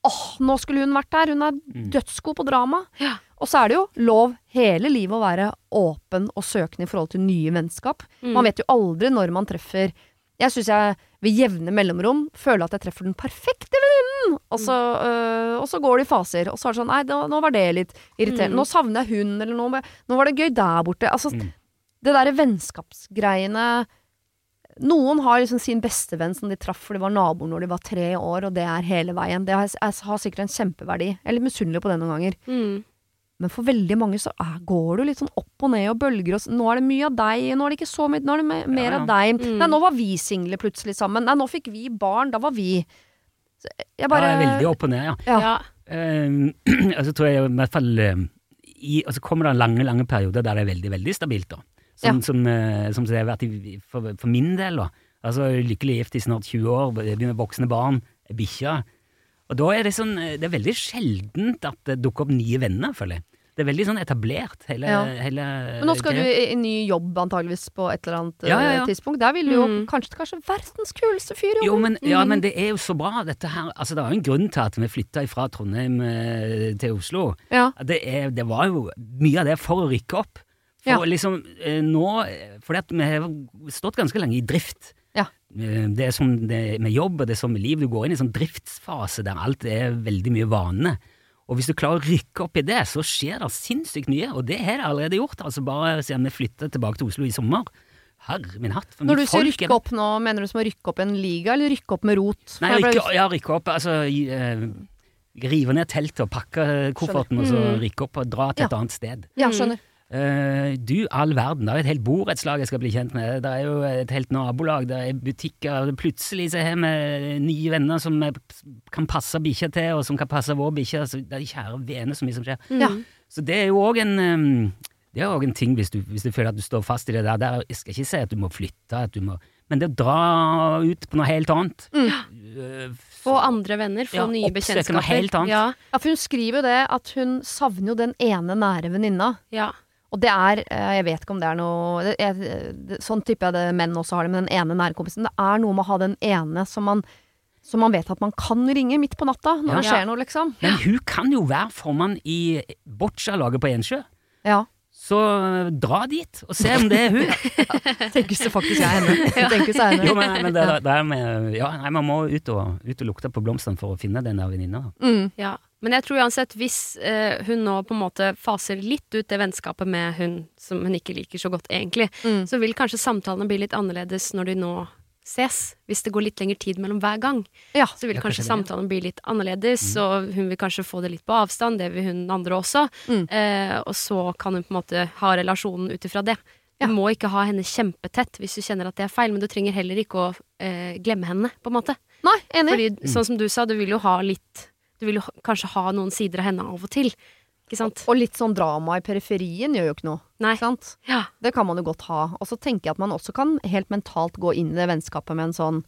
åh, nå skulle hun vært der. Hun er dødsgod på drama. Ja. Og så er det jo lov hele livet å være åpen og søkende i forhold til nye vennskap. Mm. Man vet jo aldri når man treffer Jeg syns jeg ved jevne mellomrom føler at jeg treffer den perfekte venninnen! Og, så, øh, og så går det i faser. Og så er det sånn Nei, da, nå var det litt irriterende. Mm. Nå savner jeg hun, eller nå, nå var det gøy der borte. Altså, Mm. det derre vennskapsgreiene Noen har liksom sin bestevenn som de traff for de var naboer når de var tre år, og det er hele veien. Det har, har sikkert en kjempeverdi. Jeg er litt misunnelig på det noen ganger. Mm. Men for veldig mange så er, går du litt sånn opp og ned og bølger og Nå er det mye av deg, nå er det ikke så mye, nå er det me- mer Ja, ja. av deg. Mm. Nei, nå var vi single plutselig sammen. Nei, nå fikk vi barn, da var vi Så Jeg bare Ja, veldig opp og ned, ja. Ja. Uh, altså tror jeg i hvert fall uh, i, Og så kommer det lange, lange perioder der det er veldig, veldig stabilt, da. Som, Ja. som, uh, som det har vært i, for, for min del, da. Altså lykkelig gift i snart 20 år, begynner voksne barn, er bikkja. Og da er det sånn eh, Det er veldig sjeldent at det dukker opp nye venner, føler jeg. Det er veldig sånn etablert, hele, Ja. hele Men nå skal du i i ny jobb antageligvis på et eller annet Ja, ja, eh, ja. tidspunkt. Der vil du jo Mm. kanskje, kanskje verdens kuleste fyr Jo, jo men, ja, men det er jo så bra, dette her. Altså, det er jo en grunn til at vi flytta fra Trondheim eh, til Oslo. Ja. Det, er, det var jo mye av det for å rykke opp. For Ja. liksom eh, nå Fordi at vi har stått ganske lenge i drift. Eh, Det er som det med jobb og det er som med liv. Du går inn i en sånn driftsfase der alt er veldig mye vane. Og hvis du klarer å rykke opp i det, så skjer det sinnssykt mye, og det har det allerede gjort. Altså Bare siden vi flytta tilbake til Oslo i sommer. Herre min hatt. for Når du sier er rykke opp nå, mener du som å rykke opp en liga, eller rykke opp med rot? Nei, rykke, ja, rykke opp. Altså eh, rive ned teltet og pakke kofferten, og så rykke opp og dra til et Ja. annet sted. Ja, skjønner. Eh, du all verden, det er et helt borettslag jeg skal bli kjent med. Det er jo et helt nabolag, det er butikker. Plutselig så har vi nye venner som kan passe bikkja til, og som kan passe vår bikkje. Altså, det er kjære vene så mye som skjer. Ja. Så det er jo òg en um, Det er òg også en ting hvis du, hvis du føler at du står fast i det der. der jeg skal ikke si at du må flytte, at du må, men det å dra ut på noe helt annet. Eh, Få andre venner, få Ja, nye noe bekjentskaper. helt annet. Ja, Ja, for hun skriver jo det at hun savner jo den ene nære venninna. ja. Og det er, eh, jeg vet ikke om det er noe det er, Sånn tipper jeg det menn også har det med den ene nærkompisen. Det er noe med å ha den ene som man, som man vet at man kan ringe midt på natta når Ja. det skjer noe, liksom. Men hun kan jo være formann i boccia-laget på Ensjø. Ja. Så eh, dra dit og se om det er hun. Tenkes det faktisk er henne. Det er henne. Jo, men, men det, det er med, ja, nei, man må ut og, ut og lukte på blomstene for å finne den der venninna. Mm. Ja, men jeg tror uansett, hvis eh, hun nå på en måte faser litt ut det vennskapet med hun som hun ikke liker så godt egentlig, Mm. så vil kanskje samtalene bli litt annerledes når de nå ses. Hvis det går litt lengre tid mellom hver gang, Ja. så vil Ja, kanskje kanskje samtalen bli litt annerledes, og hun vil kanskje få det litt på avstand, det vil hun andre også. Mm. Eh, og så kan hun på en måte ha relasjonen ut ifra det. Du Ja. må ikke ha henne kjempetett hvis du kjenner at det er feil, men du trenger heller ikke å eh, glemme henne, på en måte. Nei, enig. Fordi sånn som du sa, du vil jo ha litt Du vil jo kanskje ha noen sider av henne av og til. Ikke sant? Og litt sånn drama i periferien gjør jo ikke noe. Nei. Ikke sant? Ja. Det kan man jo godt ha. Og så tenker jeg at man også kan helt mentalt gå inn i det vennskapet med en sånn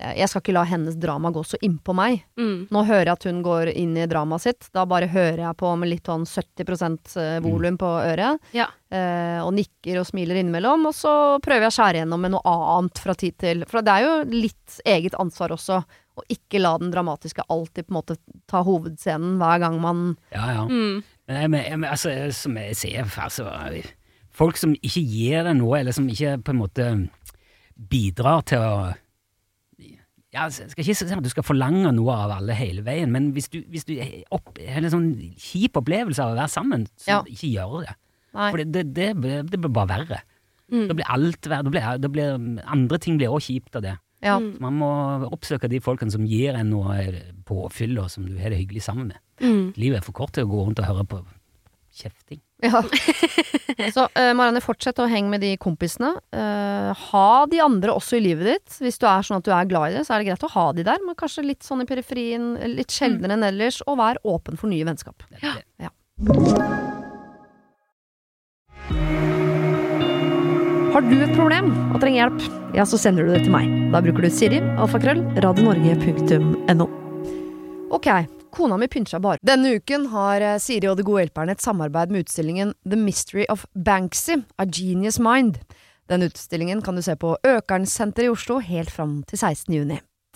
eh, Jeg skal ikke la hennes drama gå så innpå meg. Mm. Nå hører jeg at hun går inn i dramaet sitt. Da bare hører jeg på med litt sånn 70 eh, volum på øret. Ja. Eh, og nikker og smiler innimellom. Og så prøver jeg å skjære gjennom med noe annet fra tid til. For det er jo litt eget ansvar også. Å ikke la den dramatiske alltid på en måte ta hovedscenen hver gang man Ja, ja. Mm. Men, men, altså, som jeg ser, altså, folk som ikke gir deg noe, eller som ikke på en måte bidrar til å ja, jeg skal ikke si at du skal forlange noe av alle hele veien, men hvis du, hvis du opp, har en sånn kjip opplevelse av å være sammen, så Ja. ikke gjør det. Nei. For det, det, det, det blir bare verre. Mm. Da blir alt verre. Da blir, da blir, andre ting blir også kjipt av det. Ja. Mm. Man må oppsøke de folkene som gir en noe påfyll, og som du har det hyggelig sammen med. Mm. Livet er for kort til å gå rundt og høre på kjefting. Ja. Så uh, Marianne, fortsett å henge med de kompisene. Uh, ha de andre også i livet ditt. Hvis du er sånn at du er glad i det, så er det greit å ha de der, men kanskje litt sånn i periferien, litt sjeldnere enn ellers, og vær åpen for nye vennskap. Det, Ja det. Har du et problem og trenger hjelp, ja, så sender du det til meg. Da bruker du Siri, alfakrøll, radionorge.no. Ok, kona mi pynter seg bare. Denne uken har eh, Siri og De gode hjelperne et samarbeid med utstillingen The Mystery of Banksy, A Genius Mind. Den utstillingen kan du se på Økernsenteret i Oslo helt fram til 16. juni.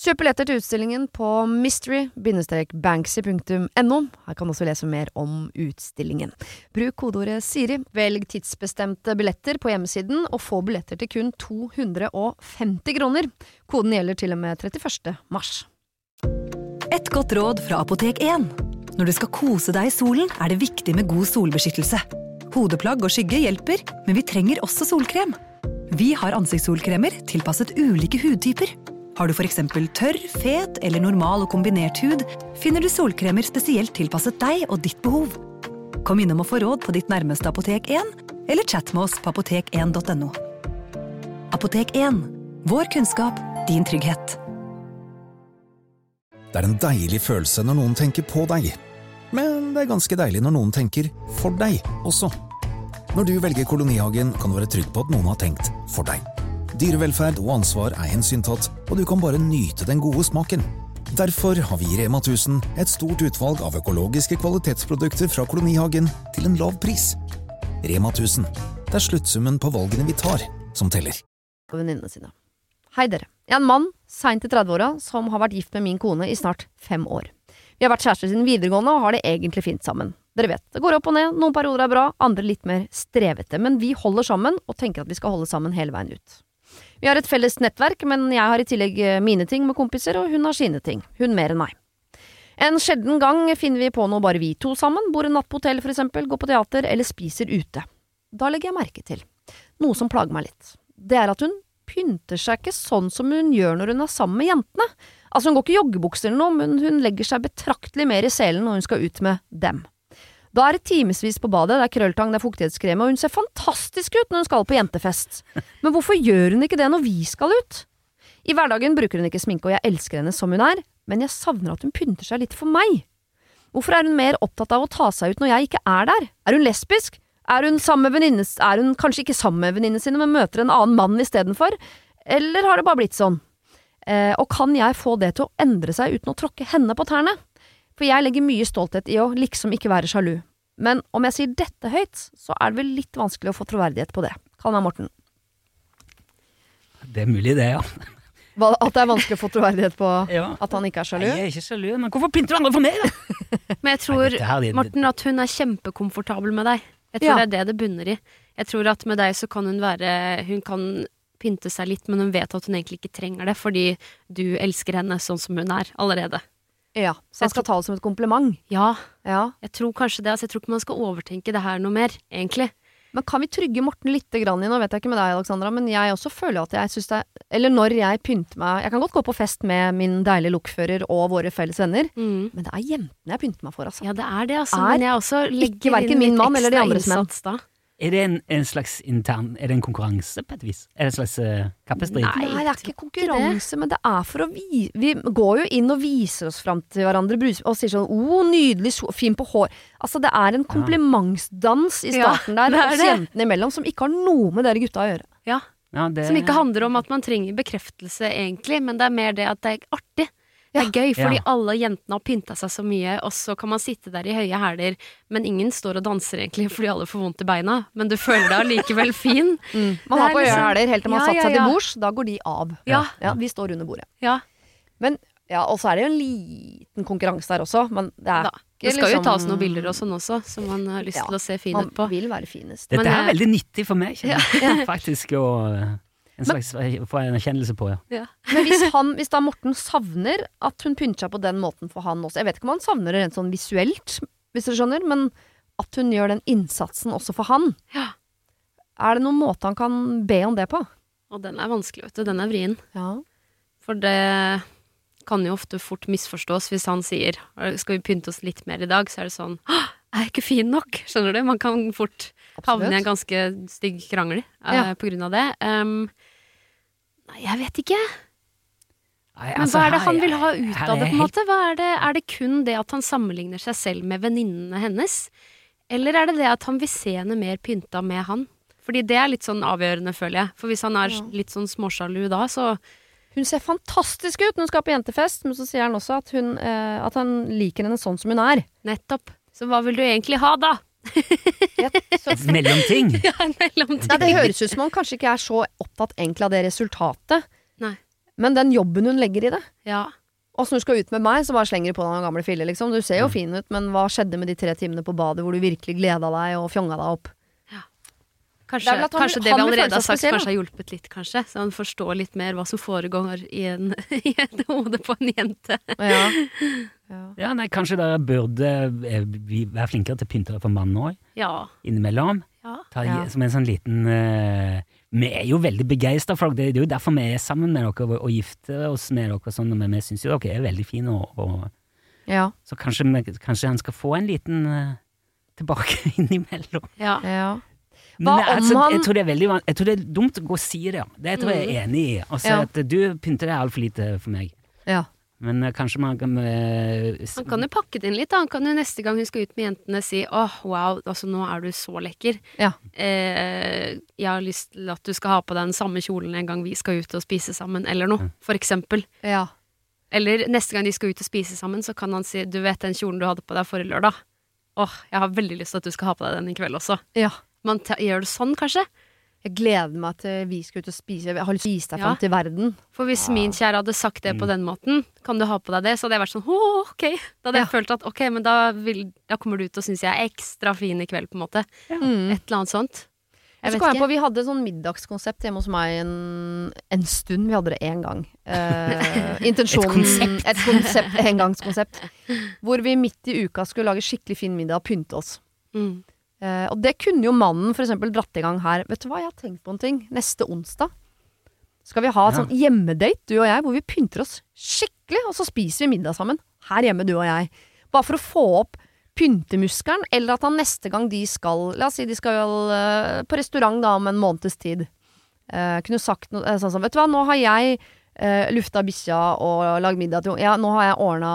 Kjøp billetter til utstillingen på mystery-banksy.no. Her kan du også lese mer om utstillingen. Bruk kodeordet Siri, velg tidsbestemte billetter på hjemmesiden, og få billetter til kun 250 kroner. Koden gjelder til og med 31. mars. Et godt råd fra Apotek 1. Når du skal kose deg i solen, er det viktig med god solbeskyttelse. Hodeplagg og skygge hjelper, men vi trenger også solkrem. Vi har ansiktssolkremer tilpasset ulike hudtyper. Har du f.eks. tørr, fet eller normal og kombinert hud, finner du solkremer spesielt tilpasset deg og ditt behov. Kom innom og få råd på ditt nærmeste Apotek 1, eller chat med oss på apotek1.no. Apotek 1 vår kunnskap, din trygghet. Det er en deilig følelse når noen tenker på deg. Men det er ganske deilig når noen tenker for deg også. Når du velger Kolonihagen, kan du være trygg på at noen har tenkt for deg. Dyrevelferd og ansvar er hensyntatt, og du kan bare nyte den gode smaken. Derfor har vi i Rema 1000 et stort utvalg av økologiske kvalitetsprodukter fra Kolonihagen til en lav pris. Rema 1000. Det er sluttsummen på valgene vi tar, som teller. venninnene sine. Hei dere. Jeg er en mann, seint i 30-åra, som har vært gift med min kone i snart fem år. Vi har vært kjærester siden videregående og har det egentlig fint sammen. Dere vet, det går opp og ned, noen perioder er bra, andre litt mer strevete, men vi holder sammen og tenker at vi skal holde sammen hele veien ut. Vi har et felles nettverk, men jeg har i tillegg eh, mine ting med kompiser, og hun har sine ting. Hun mer enn meg. En sjelden gang finner vi på noe bare vi to sammen, bor en natt på hotell for eksempel, går på teater eller spiser ute. Da legger jeg merke til noe som plager meg litt. Det er at hun pynter seg ikke sånn som hun gjør når hun er sammen med jentene. Altså, hun går ikke i joggebukser eller noe, men hun legger seg betraktelig mer i selen når hun skal ut med dem. Da er det timevis på badet, det er krølltang, det er fuktighetskrem, og hun ser fantastisk ut når hun skal på jentefest. Men hvorfor gjør hun ikke det når vi skal ut? I hverdagen bruker hun ikke sminke, og jeg elsker henne som hun er, men jeg savner at hun pynter seg litt for meg. Hvorfor er hun mer opptatt av å ta seg ut når jeg ikke er der? Er hun lesbisk? Er hun, venninne, er hun kanskje ikke sammen med venninnene sine, men møter en annen mann istedenfor? Eller har det bare blitt sånn? Eh, og kan jeg få det til å endre seg uten å tråkke henne på tærne? For jeg legger mye stolthet i å liksom ikke være sjalu. Men om jeg sier dette høyt, så er det vel litt vanskelig å få troverdighet på det. Kall meg Morten. Det er mulig, det, ja. Hva, at det er vanskelig å få troverdighet på ja. at han ikke er sjalu? Jeg er ikke sjalu, men hvorfor pynter du andre for meg, da? Men jeg tror, Nei, her, det- Morten, at hun er kjempekomfortabel med deg. Jeg tror Ja. det er det det bunner i. Jeg tror at med deg så kan hun være Hun kan pynte seg litt, men hun vet at hun egentlig ikke trenger det, fordi du elsker henne sånn som hun er allerede. Ja, så jeg skal ta det som et kompliment. Ja, Ja. jeg tror kanskje det. Altså, jeg tror ikke man skal overtenke det her noe mer, egentlig. Men kan vi trygge Morten litt grann i Nå vet jeg ikke med deg, Alexandra, men jeg også føler at jeg syns det er Eller når jeg pynter meg Jeg kan godt gå på fest med min deilige lokfører og våre felles venner, Mm. men det er jentene jeg pynter meg for, altså. Ja, det er det, altså. Er men jeg også legger ikke hverken inn min mann eller de andres menn. Da. Er det en, en slags intern Er det en konkurranse, på et vis? Er det en slags uh, kappestrid? Nei. Nei, det er ikke konkurranse, men det er for å vi... Vi går jo inn og viser oss fram til hverandre og sier sånn 'Å, nydelig, så fin på hår'. Altså, det er en komplimentsdans i Ja, starten der, det er oss jentene imellom, som ikke har noe med dere gutta å gjøre. Ja, Ja, det, Som ikke handler om at man trenger bekreftelse, egentlig, men det er mer det at det er artig. Det er gøy, fordi Ja. alle jentene har pynta seg så mye, og så kan man sitte der i høye hæler, men ingen står og danser egentlig fordi alle får vondt i beina, men du føler deg allikevel fin. Man har på på liksom- hæler helt til man har Ja, satt seg ja. til bords, da går de av. Ja. Ja, vi står under bordet. Ja, Men ja, og så er det jo en liten konkurranse der også, men det er da. Det skal jo liksom- tas noen bilder og sånn også, som man har lyst Ja, til å se fin ut på. Man vil være finest. Dette Men er veldig nyttig for meg, kjenner jeg. Faktisk å eh, En slags Få en erkjennelse på, ja. Ja. Men hvis, han, hvis da Morten savner at hun pynter seg på den måten for han også Jeg vet ikke om han savner det rent sånn visuelt, hvis dere skjønner, men at hun gjør den innsatsen også for han. Ja. Er det noen måte han kan be om det på? Og den er vanskelig, vet du. Den er vrien. Ja. For det kan jo ofte fort misforstås hvis han sier skal vi pynte oss litt mer i dag, så er det sånn er jeg ikke fin nok? Skjønner du? Man kan fort havne i en ganske stygg krangel eh, Ja. på grunn av det. Um, nei, jeg vet ikke. Nei, Men altså, hva er det her- han vil ha her ut av det, på en måte? Hva er, det, er det kun det at han sammenligner seg selv med venninnene hennes? Eller er det det at han vil se henne mer pynta med han? Fordi det er litt sånn avgjørende, føler jeg. For hvis han er Ja. litt sånn småsjalu da, så Hun ser fantastisk ut når hun skal på jentefest, men så sier han også at, hun, eh, at han liker henne sånn som hun er. Nettopp. Så hva vil du egentlig ha, da? Så, Mellomting. Ja, en mellomting. Nei, det høres ut som han kanskje ikke er så opptatt egentlig av det resultatet, Nei. men den jobben hun legger i det. Ja. Og så når du skal ut med meg, så bare slenger du på deg noen gamle filler, liksom. Du ser jo fin ut, men hva skjedde med de tre timene på badet hvor du virkelig gleda deg og fjonga deg opp? Kanskje Det han- kanskje det vi allerede har sagt, kanskje har hjulpet litt, kanskje. Så han forstår litt mer hva som foregår i, en, i et hode på en jente. Ja. Ja, nei, kanskje dere burde eh, være flinkere til å pynte for mannen òg, Ja. innimellom. ja. Ta, Ja. Som en sånn liten eh, Vi er jo veldig begeistra for dere, det er jo derfor vi er sammen med dere og, og gifter oss med dere, og sånn, men vi syns jo dere er veldig fine, og, og, ja. så kanskje, kanskje han skal få en liten eh, tilbake innimellom. ja. ja. Men det altså, jeg, tror det er veldig, jeg tror det er dumt å gå og si det. ja. Det tror jeg jeg er enig i. Altså, Ja. at Du pynter deg altfor lite for meg. ja. Men eh, kanskje man kan uh, Han kan jo pakke det inn litt. da. Han kan jo neste gang hun skal ut med jentene si åh, wow, altså nå er du så lekker. Ja. Eh, jeg har lyst til at du skal ha på deg den samme kjolen en gang vi skal ut og spise sammen, eller noe. For eksempel. ja. Eller neste gang de skal ut og spise sammen, så kan han si du vet den kjolen du hadde på deg forrige lørdag. Åh, jeg har veldig lyst til at du skal ha på deg den i kveld også. ja. Man gjør det sånn, kanskje. Jeg gleder meg til vi skal ut og spise. Jeg har lyst til å vise deg Ja. fram til verden. For hvis min kjære hadde sagt det på den måten, kan du ha på deg det, så hadde jeg vært sånn åh, ok. Da hadde jeg følt at ok, men da, vil, da kommer du ut og syns jeg er ekstra fin i kveld, på en måte. Mm. Et eller annet sånt. Jeg Jeg på. Vi hadde sånn middagskonsept hjemme hos meg en, en stund. Vi hadde det én gang. Eh, intensjonen Et konsept. Et konsept, engangskonsept. Hvor vi midt i uka skulle lage skikkelig fin middag og pynte oss. Mm. Eh, og det kunne jo mannen eksempel dratt i gang her. Vet du hva, jeg har tenkt på en ting. Neste onsdag skal vi ha et Ja. sånn hjemmedate, du og jeg, hvor vi pynter oss skikkelig, og så spiser vi middag sammen. Her hjemme, du og jeg. Bare for å få opp pyntemuskelen, eller at han neste gang de skal La oss si de skal uh, på restaurant da om en måneds tid. Uh, kunne sagt noe eh, sånn som Vet du hva, nå har jeg uh, lufta bikkja og lagd middag til Ja, nå har jeg ordna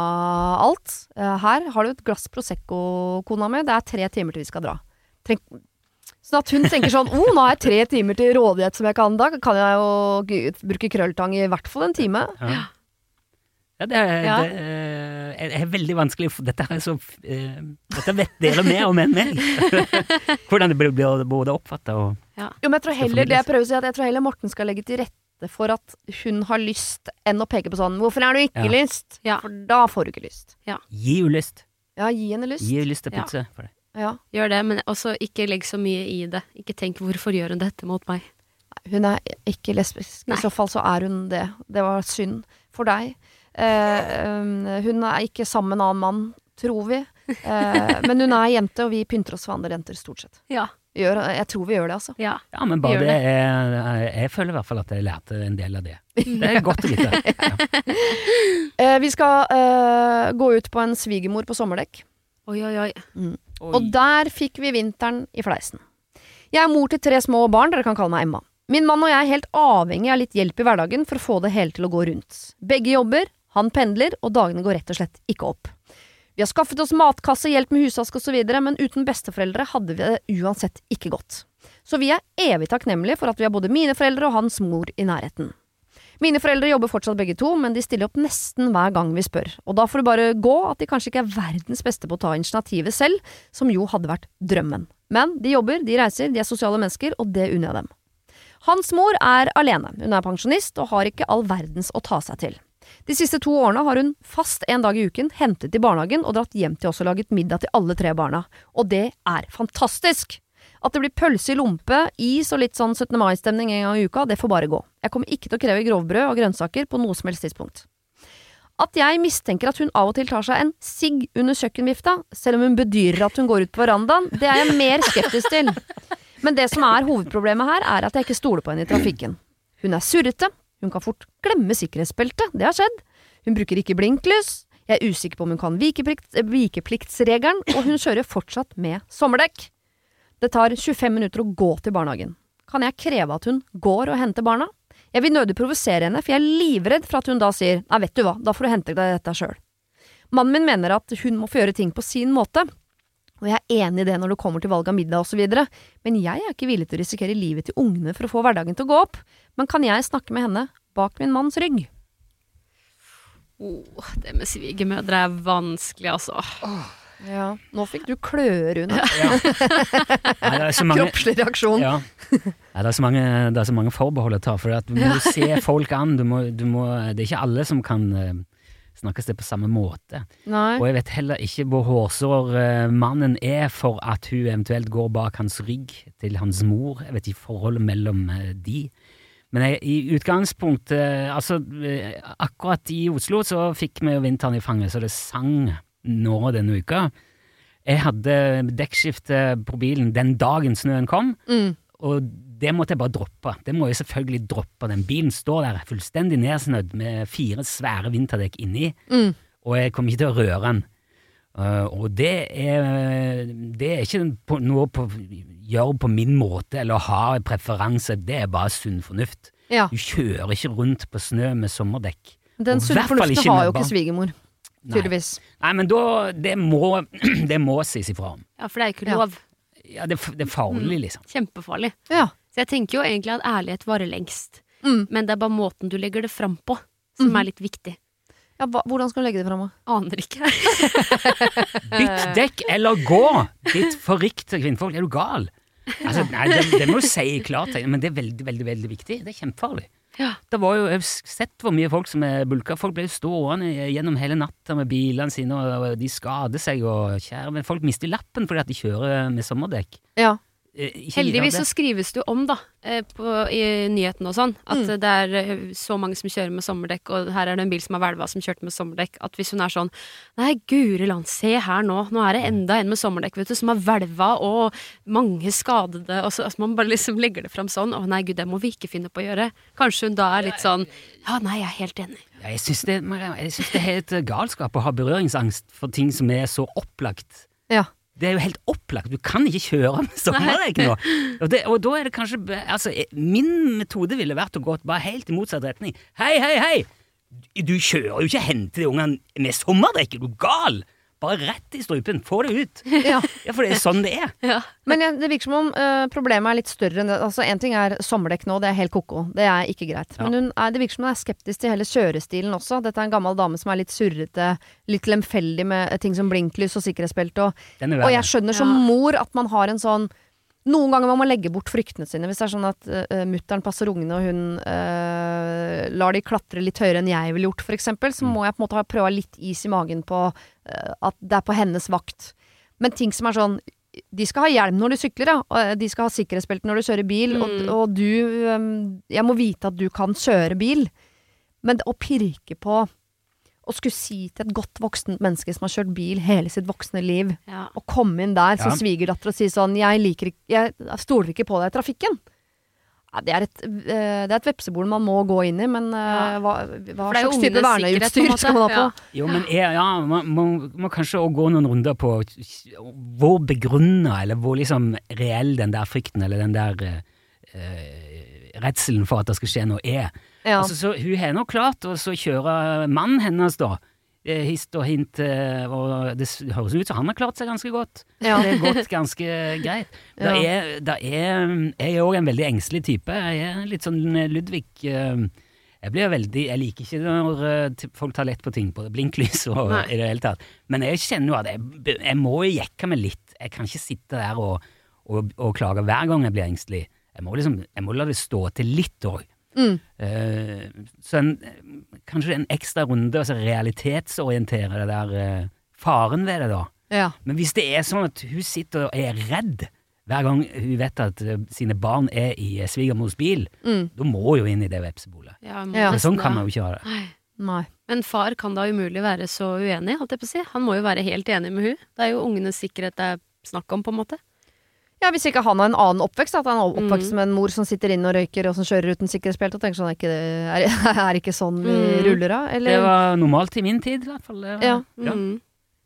alt. Uh, her har du et glass Prosecco, kona mi. Det er tre timer til vi skal dra. Treng Sånn at hun tenker sånn Å, nå har jeg tre timer til rådighet som jeg kan. Da kan jeg jo bruke krølltang i hvert fall en time. Ja. Ja, det er, Ja. det er, er- er veldig vanskelig Dette er så uh, Dette vet dere mer om enn meg. Hvordan det blir både oppfatta og Jo, men jeg tror heller det jeg prøver å si, at jeg tror heller Morten skal legge til rette for at hun har lyst, enn å peke på sånn 'Hvorfor har du ikke Ja. lyst?' Ja. For da får du ikke lyst. Gi henne lyst. Ja, gi henne lyst. Gi henne lyst til pizza. Ja. for deg. Ja. Gjør det, men også ikke legg så mye i det. Ikke tenk 'hvorfor gjør hun dette mot meg'? Hun er ikke lesbisk. Nei. I så fall så er hun det. Det var synd for deg. Eh, um, hun er ikke sammen med en annen mann, tror vi. Eh, men hun er jente, og vi pynter oss for andre jenter, stort sett. Ja. Gjør, jeg tror vi gjør det, altså. Ja. Ja, men bare det, det. er Jeg føler i hvert fall at jeg lærte en del av det. Det er godt å vite. Ja. Eh, vi skal eh, gå ut på en svigermor på sommerdekk. Oi, oi, oi. Og der fikk vi vinteren i fleisen. Jeg er mor til tre små barn, dere kan kalle meg Emma. Min mann og jeg er helt avhengig av litt hjelp i hverdagen for å få det hele til å gå rundt. Begge jobber, han pendler, og dagene går rett og slett ikke opp. Vi har skaffet oss matkasse, hjelp med husvask osv., men uten besteforeldre hadde vi det uansett ikke gått. Så vi er evig takknemlige for at vi har både mine foreldre og hans mor i nærheten. Mine foreldre jobber fortsatt begge to, men de stiller opp nesten hver gang vi spør, og da får det bare gå at de kanskje ikke er verdens beste på å ta initiativet selv, som jo hadde vært drømmen. Men de jobber, de reiser, de er sosiale mennesker, og det unner jeg dem. Hans mor er alene, hun er pensjonist og har ikke all verdens å ta seg til. De siste to årene har hun fast en dag i uken hentet i barnehagen og dratt hjem til oss og laget middag til alle tre barna, og det er fantastisk! At det blir pølse i lompe, is og litt sånn 17. mai-stemning en gang i uka, det får bare gå. Jeg kommer ikke til å kreve grovbrød og grønnsaker på noe som helst tidspunkt. At jeg mistenker at hun av og til tar seg en sigg under kjøkkenvifta, selv om hun bedyrer at hun går ut på verandaen, det er jeg mer skeptisk til. Men det som er hovedproblemet her, er at jeg ikke stoler på henne i trafikken. Hun er surrete, hun kan fort glemme sikkerhetsbeltet, det har skjedd. Hun bruker ikke blinklys, jeg er usikker på om hun kan vikeplikt, vikepliktsregelen, og hun kjører fortsatt med sommerdekk. Det tar 25 minutter å gå til barnehagen. Kan jeg kreve at hun går og henter barna? Jeg vil nødig provosere henne, for jeg er livredd for at hun da sier nei, vet du hva, da får du hente deg dette sjøl. Mannen min mener at hun må få gjøre ting på sin måte, og jeg er enig i det når det kommer til valg av middag osv., men jeg er ikke villig til å risikere livet til ungene for å få hverdagen til å gå opp. Men kan jeg snakke med henne bak min manns rygg. Oh, det med svigermødre er vanskelig, altså. Ja. Nå fikk du klør under. Nei, er så mange, Kroppslig reaksjon. ja. Nei, det, er så mange, det er så mange forbehold å ta, for at du må se folk an. Du må, du må, det er ikke alle som kan eh, snakkes det på samme måte. Nei. Og jeg vet heller ikke hvor hårsår uh, mannen er for at hun eventuelt går bak hans rygg til hans mor. Jeg vet ikke forholdet mellom uh, de. Men jeg, i utgangspunktet Altså, akkurat i Oslo så fikk vi jo vinteren i fanget, så det sang nå denne uka. Jeg hadde dekkskifte på bilen den dagen snøen kom, Mm. og det måtte jeg bare droppe. Det må jeg selvfølgelig droppe. Den bilen står der fullstendig nedsnødd med fire svære vinterdekk inni, Mm. og jeg kommer ikke til å røre den. Uh, og det er, det er ikke på, noe å gjøre på min måte eller ha en preferanse, det er bare sunn fornuft. Ja. Du kjører ikke rundt på snø med sommerdekk. Den sunne fornuften har jo ikke svigermor. Tydeligvis. Nei, men da Det må, det må sies ifra om. Ja, for det er ikke lov. Ja, det, det er farlig, liksom. Kjempefarlig. Ja. Så jeg tenker jo egentlig at ærlighet varer lengst. Mm. Men det er bare måten du legger det fram på, som mm. er litt viktig. ja hva, hvordan skal du legge det fram? Aner ikke. Bytt dekk eller gå! Ditt forrykte kvinnfolk, er du gal? Altså, nei, det, det må du si i klartegn, men det er veldig, veldig veldig viktig. Det er kjempefarlig. Ja. Det var jo, Jeg har sett hvor mye folk som er bulka. Folk ble jo stående gjennom hele natta med bilene sine, og de skader seg, og kjære, men folk mister lappen fordi at de kjører med sommerdekk. Ja. Eh, Heldigvis så skrives det jo om, da, eh, på, i nyhetene og sånn, at Mm. det er eh, så mange som kjører med sommerdekk, og her er det en bil som har hvelva som kjørte med sommerdekk, at hvis hun er sånn Nei, guri land, se her nå, nå er det enda en med sommerdekk, vet du, som har hvelva, og mange skadede, og så altså, man bare liksom legger det fram sånn, å nei gud, det må vi ikke finne på å gjøre. Kanskje hun da er litt sånn Ja, nei, jeg er helt enig. Ja, jeg syns det, det er helt galskap å ha berøringsangst for ting som er så opplagt. Ja. Det er jo helt opplagt. Du kan ikke kjøre med sommerdekk nå. Og, det, og da er det kanskje Altså, eh, min metode ville vært å gå bare helt i motsatt retning. Hei, hei, hei! Du kjører jo ikke hen til de ungene med sommerdekk, er du gal? Bare rett i strupen. Få det ut. ja. Ja, for det er sånn det er. Ja. Men ja, det virker som om uh, problemet er litt større enn det. Altså, en ting er sommerdekk nå, det er helt ko-ko. Det er ikke greit. Ja. Men hun er, det virker som hun er skeptisk til hele kjørestilen også. Dette er en gammel dame som er litt surrete, litt lemfeldig med eh, ting som blinklys og sikkerhetsbelte. Og, er og jeg skjønner som Ja. mor at man har en sånn noen ganger må man legge bort fryktene sine. Hvis det er sånn at uh, mutter'n passer ungene, og hun uh, lar de klatre litt høyere enn jeg ville gjort, f.eks., så Mm. må jeg på en måte ha prøva litt is i magen på uh, at det er på hennes vakt. Men ting som er sånn De skal ha hjelm når de sykler, ja. Og de skal ha sikkerhetsbelte når de kjører bil. Og, Mm. og du um, Jeg må vite at du kan kjøre bil. Men å pirke på å skulle si til et godt voksent menneske som har kjørt bil hele sitt voksne liv, Ja. å komme inn der som Ja. svigerdatter og si sånn Jeg liker ikke Jeg stoler ikke på deg i trafikken. Ja, det, er et, eh, det er et vepsebol man må gå inn i, men eh, Ja. hva, hva slags type verneutstyr skal man ha på? Jo, men er, ja, man må, må kanskje også gå noen runder på hvor begrunna, eller hvor liksom reell den der frykten, eller den der eh, eh, redselen for at det skal skje noe, er. Ja. Altså, så hun har nå klart å så kjøre mannen hennes, da. eh, Hist og hint, eh, og det høres ut som han har klart seg ganske godt. Ja. Det er gått ganske greit. Da er, det er, jeg er òg en veldig engstelig type. Jeg er litt sånn eh, Ludvig Jeg blir veldig, jeg liker ikke når folk tar lett på ting på blinklys og Nei. i det hele tatt. Men jeg kjenner jo at jeg, jeg må jekke meg litt. Jeg kan ikke sitte der og, og, og klage hver gang jeg blir engstelig. Jeg må liksom, jeg må la det stå til litt òg. Mm. Uh, så en, kanskje en ekstra runde, altså realitetsorientere det der uh, faren ved det, da. ja. Men hvis det er sånn at hun sitter og er redd hver gang hun vet at uh, sine barn er i eh, svigermors bil, Mm. da må hun jo inn i det vepsebolet. Ja, Ja. Sånn kan man jo ikke ha det. Nei. Nei. Men far kan da umulig være så uenig, holdt jeg på å si. Han må jo være helt enig med hun. Det er jo ungenes sikkerhet det er snakk om, på en måte. Ja, Hvis ikke han har en annen oppvekst, at han er oppvokst Mm. med en mor som sitter inne og røyker og som kjører uten sikkerhetsbelte, og tenker sånn er ikke, det, er, er ikke sånn vi Mm. ruller av? Det var normalt i min tid, i hvert fall. Det var- Ja. Mm.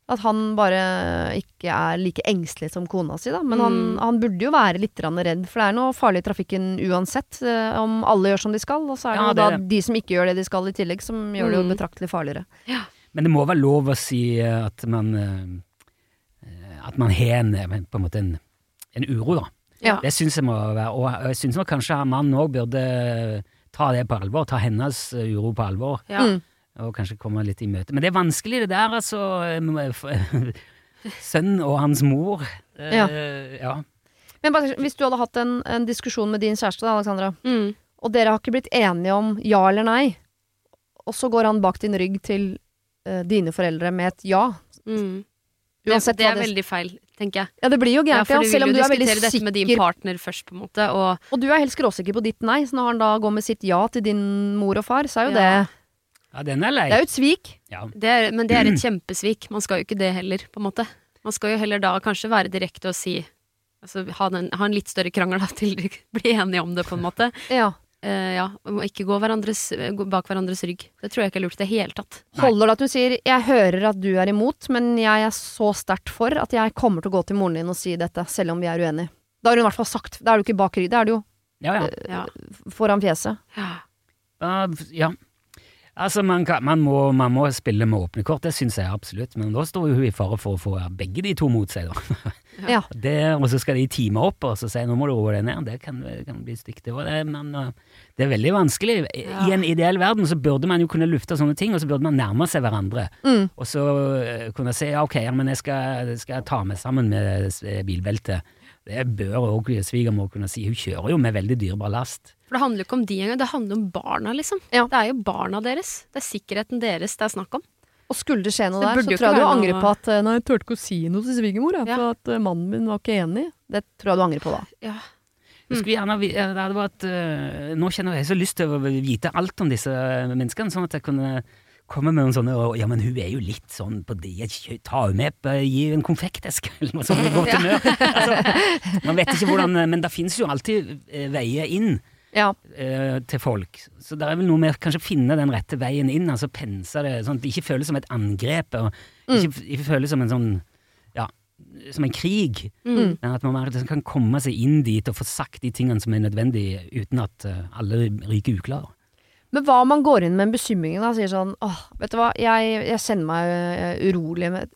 at han bare ikke er like engstelig som kona si, da. Men han, Mm. han burde jo være litt redd, for det er noe farlig i trafikken uansett, eh, om alle gjør som de skal. Og så er det Ja, det er det. de som ikke gjør det de skal i tillegg, som gjør det jo Mm. betraktelig farligere. Men det må være lov å si eh, at man eh, At man har en, på en måte en, en uro, da. Ja. Det syns jeg må være Og jeg syns kanskje han mannen òg burde ta det på alvor, ta hennes eh, uro på alvor, Ja. Mm. og kanskje komme litt i møte. Men det er vanskelig, det der, altså. Sønnen og hans mor. Eh, Ja. ja. Men bare, hvis du hadde hatt en, en diskusjon med din kjæreste, da, Alexandra, Mm. og dere har ikke blitt enige om ja eller nei, og så går han bak din rygg til uh, dine foreldre med et ja. Mm. Det, Uansett det er veldig feil, tenker jeg. Ja, det blir jo Ja, gærent, for ja, du selv om vil du jo er veldig diskutere dette med din partner først, på en måte, og Og du er helt skråsikker på ditt nei, så når han da går med sitt ja til din mor og far, så er jo Ja. det ja, den er lei. Det er jo et svik. Ja. det er, Men det er et kjempesvik. Man skal jo ikke det heller, på en måte. Man skal jo heller da kanskje være direkte og si Altså ha, den, ha en litt større krangel da, til de blir enige om det, på en måte. Ja. Eh, ja, ikke gå, hverandres, gå bak hverandres rygg. Det tror jeg ikke er lurt i det hele tatt. Nei. Holder det at du sier 'jeg hører at du er imot, men jeg er så sterkt for at jeg kommer til å gå til moren din og si dette, selv om vi er uenige'. Da har hun i hvert fall sagt Da er du ikke bak rygg, da er du jo Ja, ja. Uh, foran fjeset. ja. Uh, ja. Altså, man, kan, man, må, man må spille med åpne kort, det syns jeg absolutt, men da står hun i fare for å få begge de to mot seg, da. Ja. Det, og så skal de time opp og så si nå må du roe deg ned. Det kan, kan bli stygt. Det, det, men uh, det er veldig vanskelig. I, Ja. I en ideell verden så burde man jo kunne lufte sånne ting, og så burde man nærme seg hverandre. Mm. Og så uh, kunne si ja, ok, ja, men jeg skal, skal ta meg sammen med bilbeltet. Det bør òg svigermor kunne si. Hun kjører jo med veldig dyrebar last. For det handler jo ikke om de engang, det handler om barna, liksom. Ja. Det er jo barna deres. Det er sikkerheten deres det er snakk om. Og skulle det skje noe det der, så tror jeg du angrer noe- på at eh, 'nei, jeg turte ikke å si noe til svigermor', Ja. for at eh, mannen min var ikke enig. Det tror jeg du angrer på da. Ja. Mm. gjerne, det hadde vært, uh, nå kjenner jeg så lyst til å vite alt om disse menneskene, sånn at jeg kunne komme med noen sånne og, Ja, men hun er jo litt sånn på det Ta henne med på Gi en konfekteske, eller noe sånt. Godt humør. Altså, man vet ikke hvordan Men det fins jo alltid eh, veier inn Ja. eh, til folk. Så det er vel noe med å kanskje finne den rette veien inn, altså pense det sånn at det ikke føles som et angrep, og ikke, ikke føles som en sånn Ja, som en krig. Mm. Men at man liksom kan komme seg inn dit og få sagt de tingene som er nødvendige, uten at eh, alle ryker uklare. Men hva om man går inn med en bekymring da, og sier sånn åh, vet du hva, jeg, jeg kjenner meg eh, urolig med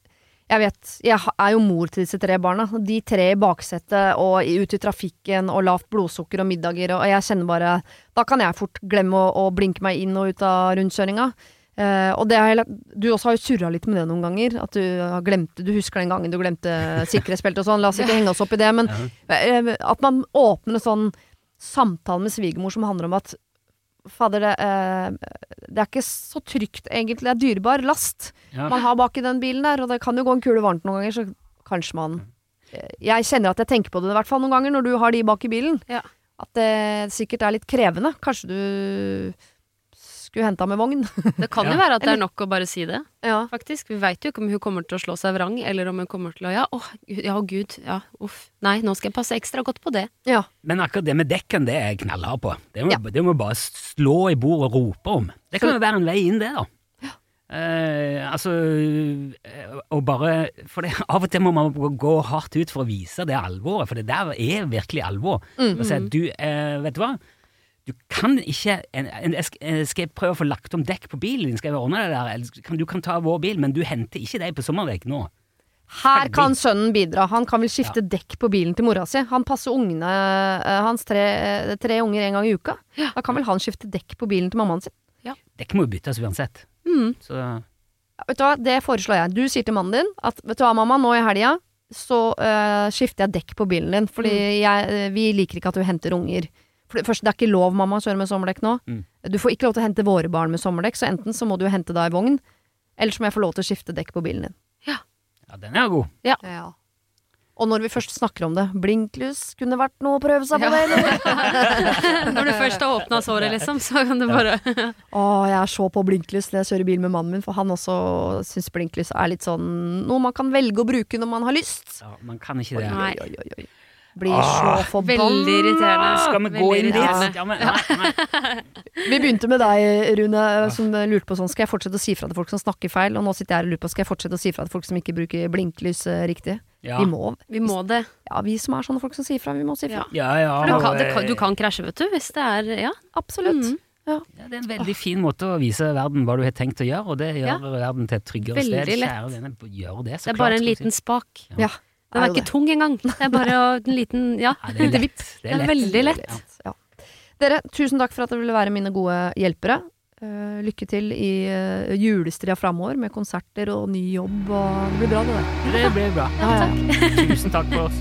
Jeg vet, jeg er jo mor til disse tre barna. De tre i baksetet og i- ute i trafikken og lavt blodsukker og middager, og jeg kjenner bare Da kan jeg fort glemme å, å blinke meg inn og ut av rundkjøringa. Eh, og det har du også har jo surra litt med det noen ganger. At du har glemt Du husker den gangen du glemte sikkerhetsbeltet og sånn. La oss ikke henge oss opp i det. Men eh, at man åpner en sånn samtale med svigermor som handler om at Fader, det, eh, det er ikke så trygt, egentlig. Det er dyrebar last Ja. man har bak i den bilen der, og det kan jo gå en kule varmt noen ganger, så kanskje man eh, Jeg kjenner at jeg tenker på det i hvert fall noen ganger når du har de bak i bilen. Ja. At det sikkert er litt krevende. Kanskje du skulle henta med vogn. Det kan jo være at det er nok å bare si det, ja. faktisk. Vi veit jo ikke om hun kommer til å slå seg vrang, eller om hun kommer til å ja, åh, ja, gud, ja, uff. Nei, nå skal jeg passe ekstra godt på det. ja. Men akkurat det med dekken, det er jeg knallhard på. Det må, Ja. det må bare slå i bordet og rope om. Det kan jo være en vei inn, det, da. Eh, altså eh, Og bare For det, av og til må man gå hardt ut for å vise det alvoret, for det der er virkelig alvor. Mm. Og si at du, eh, vet du hva? Du kan ikke en, en, jeg skal, eh, jeg prøve å få lagt om dekk på bilen din? Skal jeg ordne det der? Kan, du kan ta vår bil, men du henter ikke deg på sommervek nå. Her kan sønnen bidra. Han kan vel skifte dekk på bilen til mora si. Han passer ungene, eh, hans tre, eh, tre unger en gang i uka. Da kan vel han skifte dekk på bilen til mammaen sin. Dekk må jo byttes uansett. Mm. Så Ja, Vet du hva, det foreslår jeg. Du sier til mannen din at vet du hva, mamma, nå i helga så uh, skifter jeg dekk på bilen din, fordi jeg, øh, vi liker ikke at du henter unger. For det er ikke lov, mamma, å kjøre med sommerdekk nå. Mm. Du får ikke lov til å hente våre barn med sommerdekk, så enten så må du hente da i vogn, eller så må jeg få lov til å skifte dekk på bilen din. ja, den er god. Og når vi først snakker om det, blinklys kunne vært noe å prøve seg på Ja. det, eller? Når du først har åpna såret, liksom, så kan du bare Å, jeg er så på blinklys når jeg kjører bil med mannen min, for han også syns blinklys er litt sånn noe man kan velge å bruke når man har lyst. Ja, man kan ikke det. Oi, Oi, oi, oi. Blir så forbanna. Veldig irriterende. Skal vi gå inn dit? Ja, men, nei, nei. Vi begynte med deg, Rune, som lurte på sånn Skal jeg fortsette å si fra til folk som snakker feil? Og nå sitter jeg her og lurer på Skal jeg fortsette å si fra til folk som ikke bruker blinklys eh, riktig? Ja. Vi må Vi må det. Ja, vi som er sånne folk som sier fra, vi må si fra. Ja. Ja, ja. Du kan, det du kan krasje, vet du, hvis det er Ja. Absolutt. Mm. ja, det er en veldig fin måte å vise verden hva du har tenkt å gjøre, og det gjør Ja. verden til et tryggere Veldig sted. lett. Kjære vene, gjør det, så Det er bare en liten spak. Ja. Den er er ikke tung engang. Det er bare en liten Ja. Det er lett. Det Det er er veldig lett. Ja. Dere, tusen takk for at dere ville være mine gode hjelpere. Uh, lykke til i uh, julestria framover med konserter og ny jobb og Det blir bra, det der. Det blir bra. Ja, ja. Tusen takk for oss.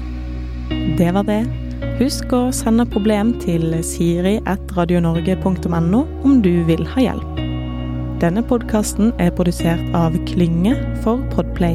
Det var det. Husk å sende problem til siri.radionorge.no om du vil ha hjelp. Denne podkasten er produsert av Klynge for Podplay.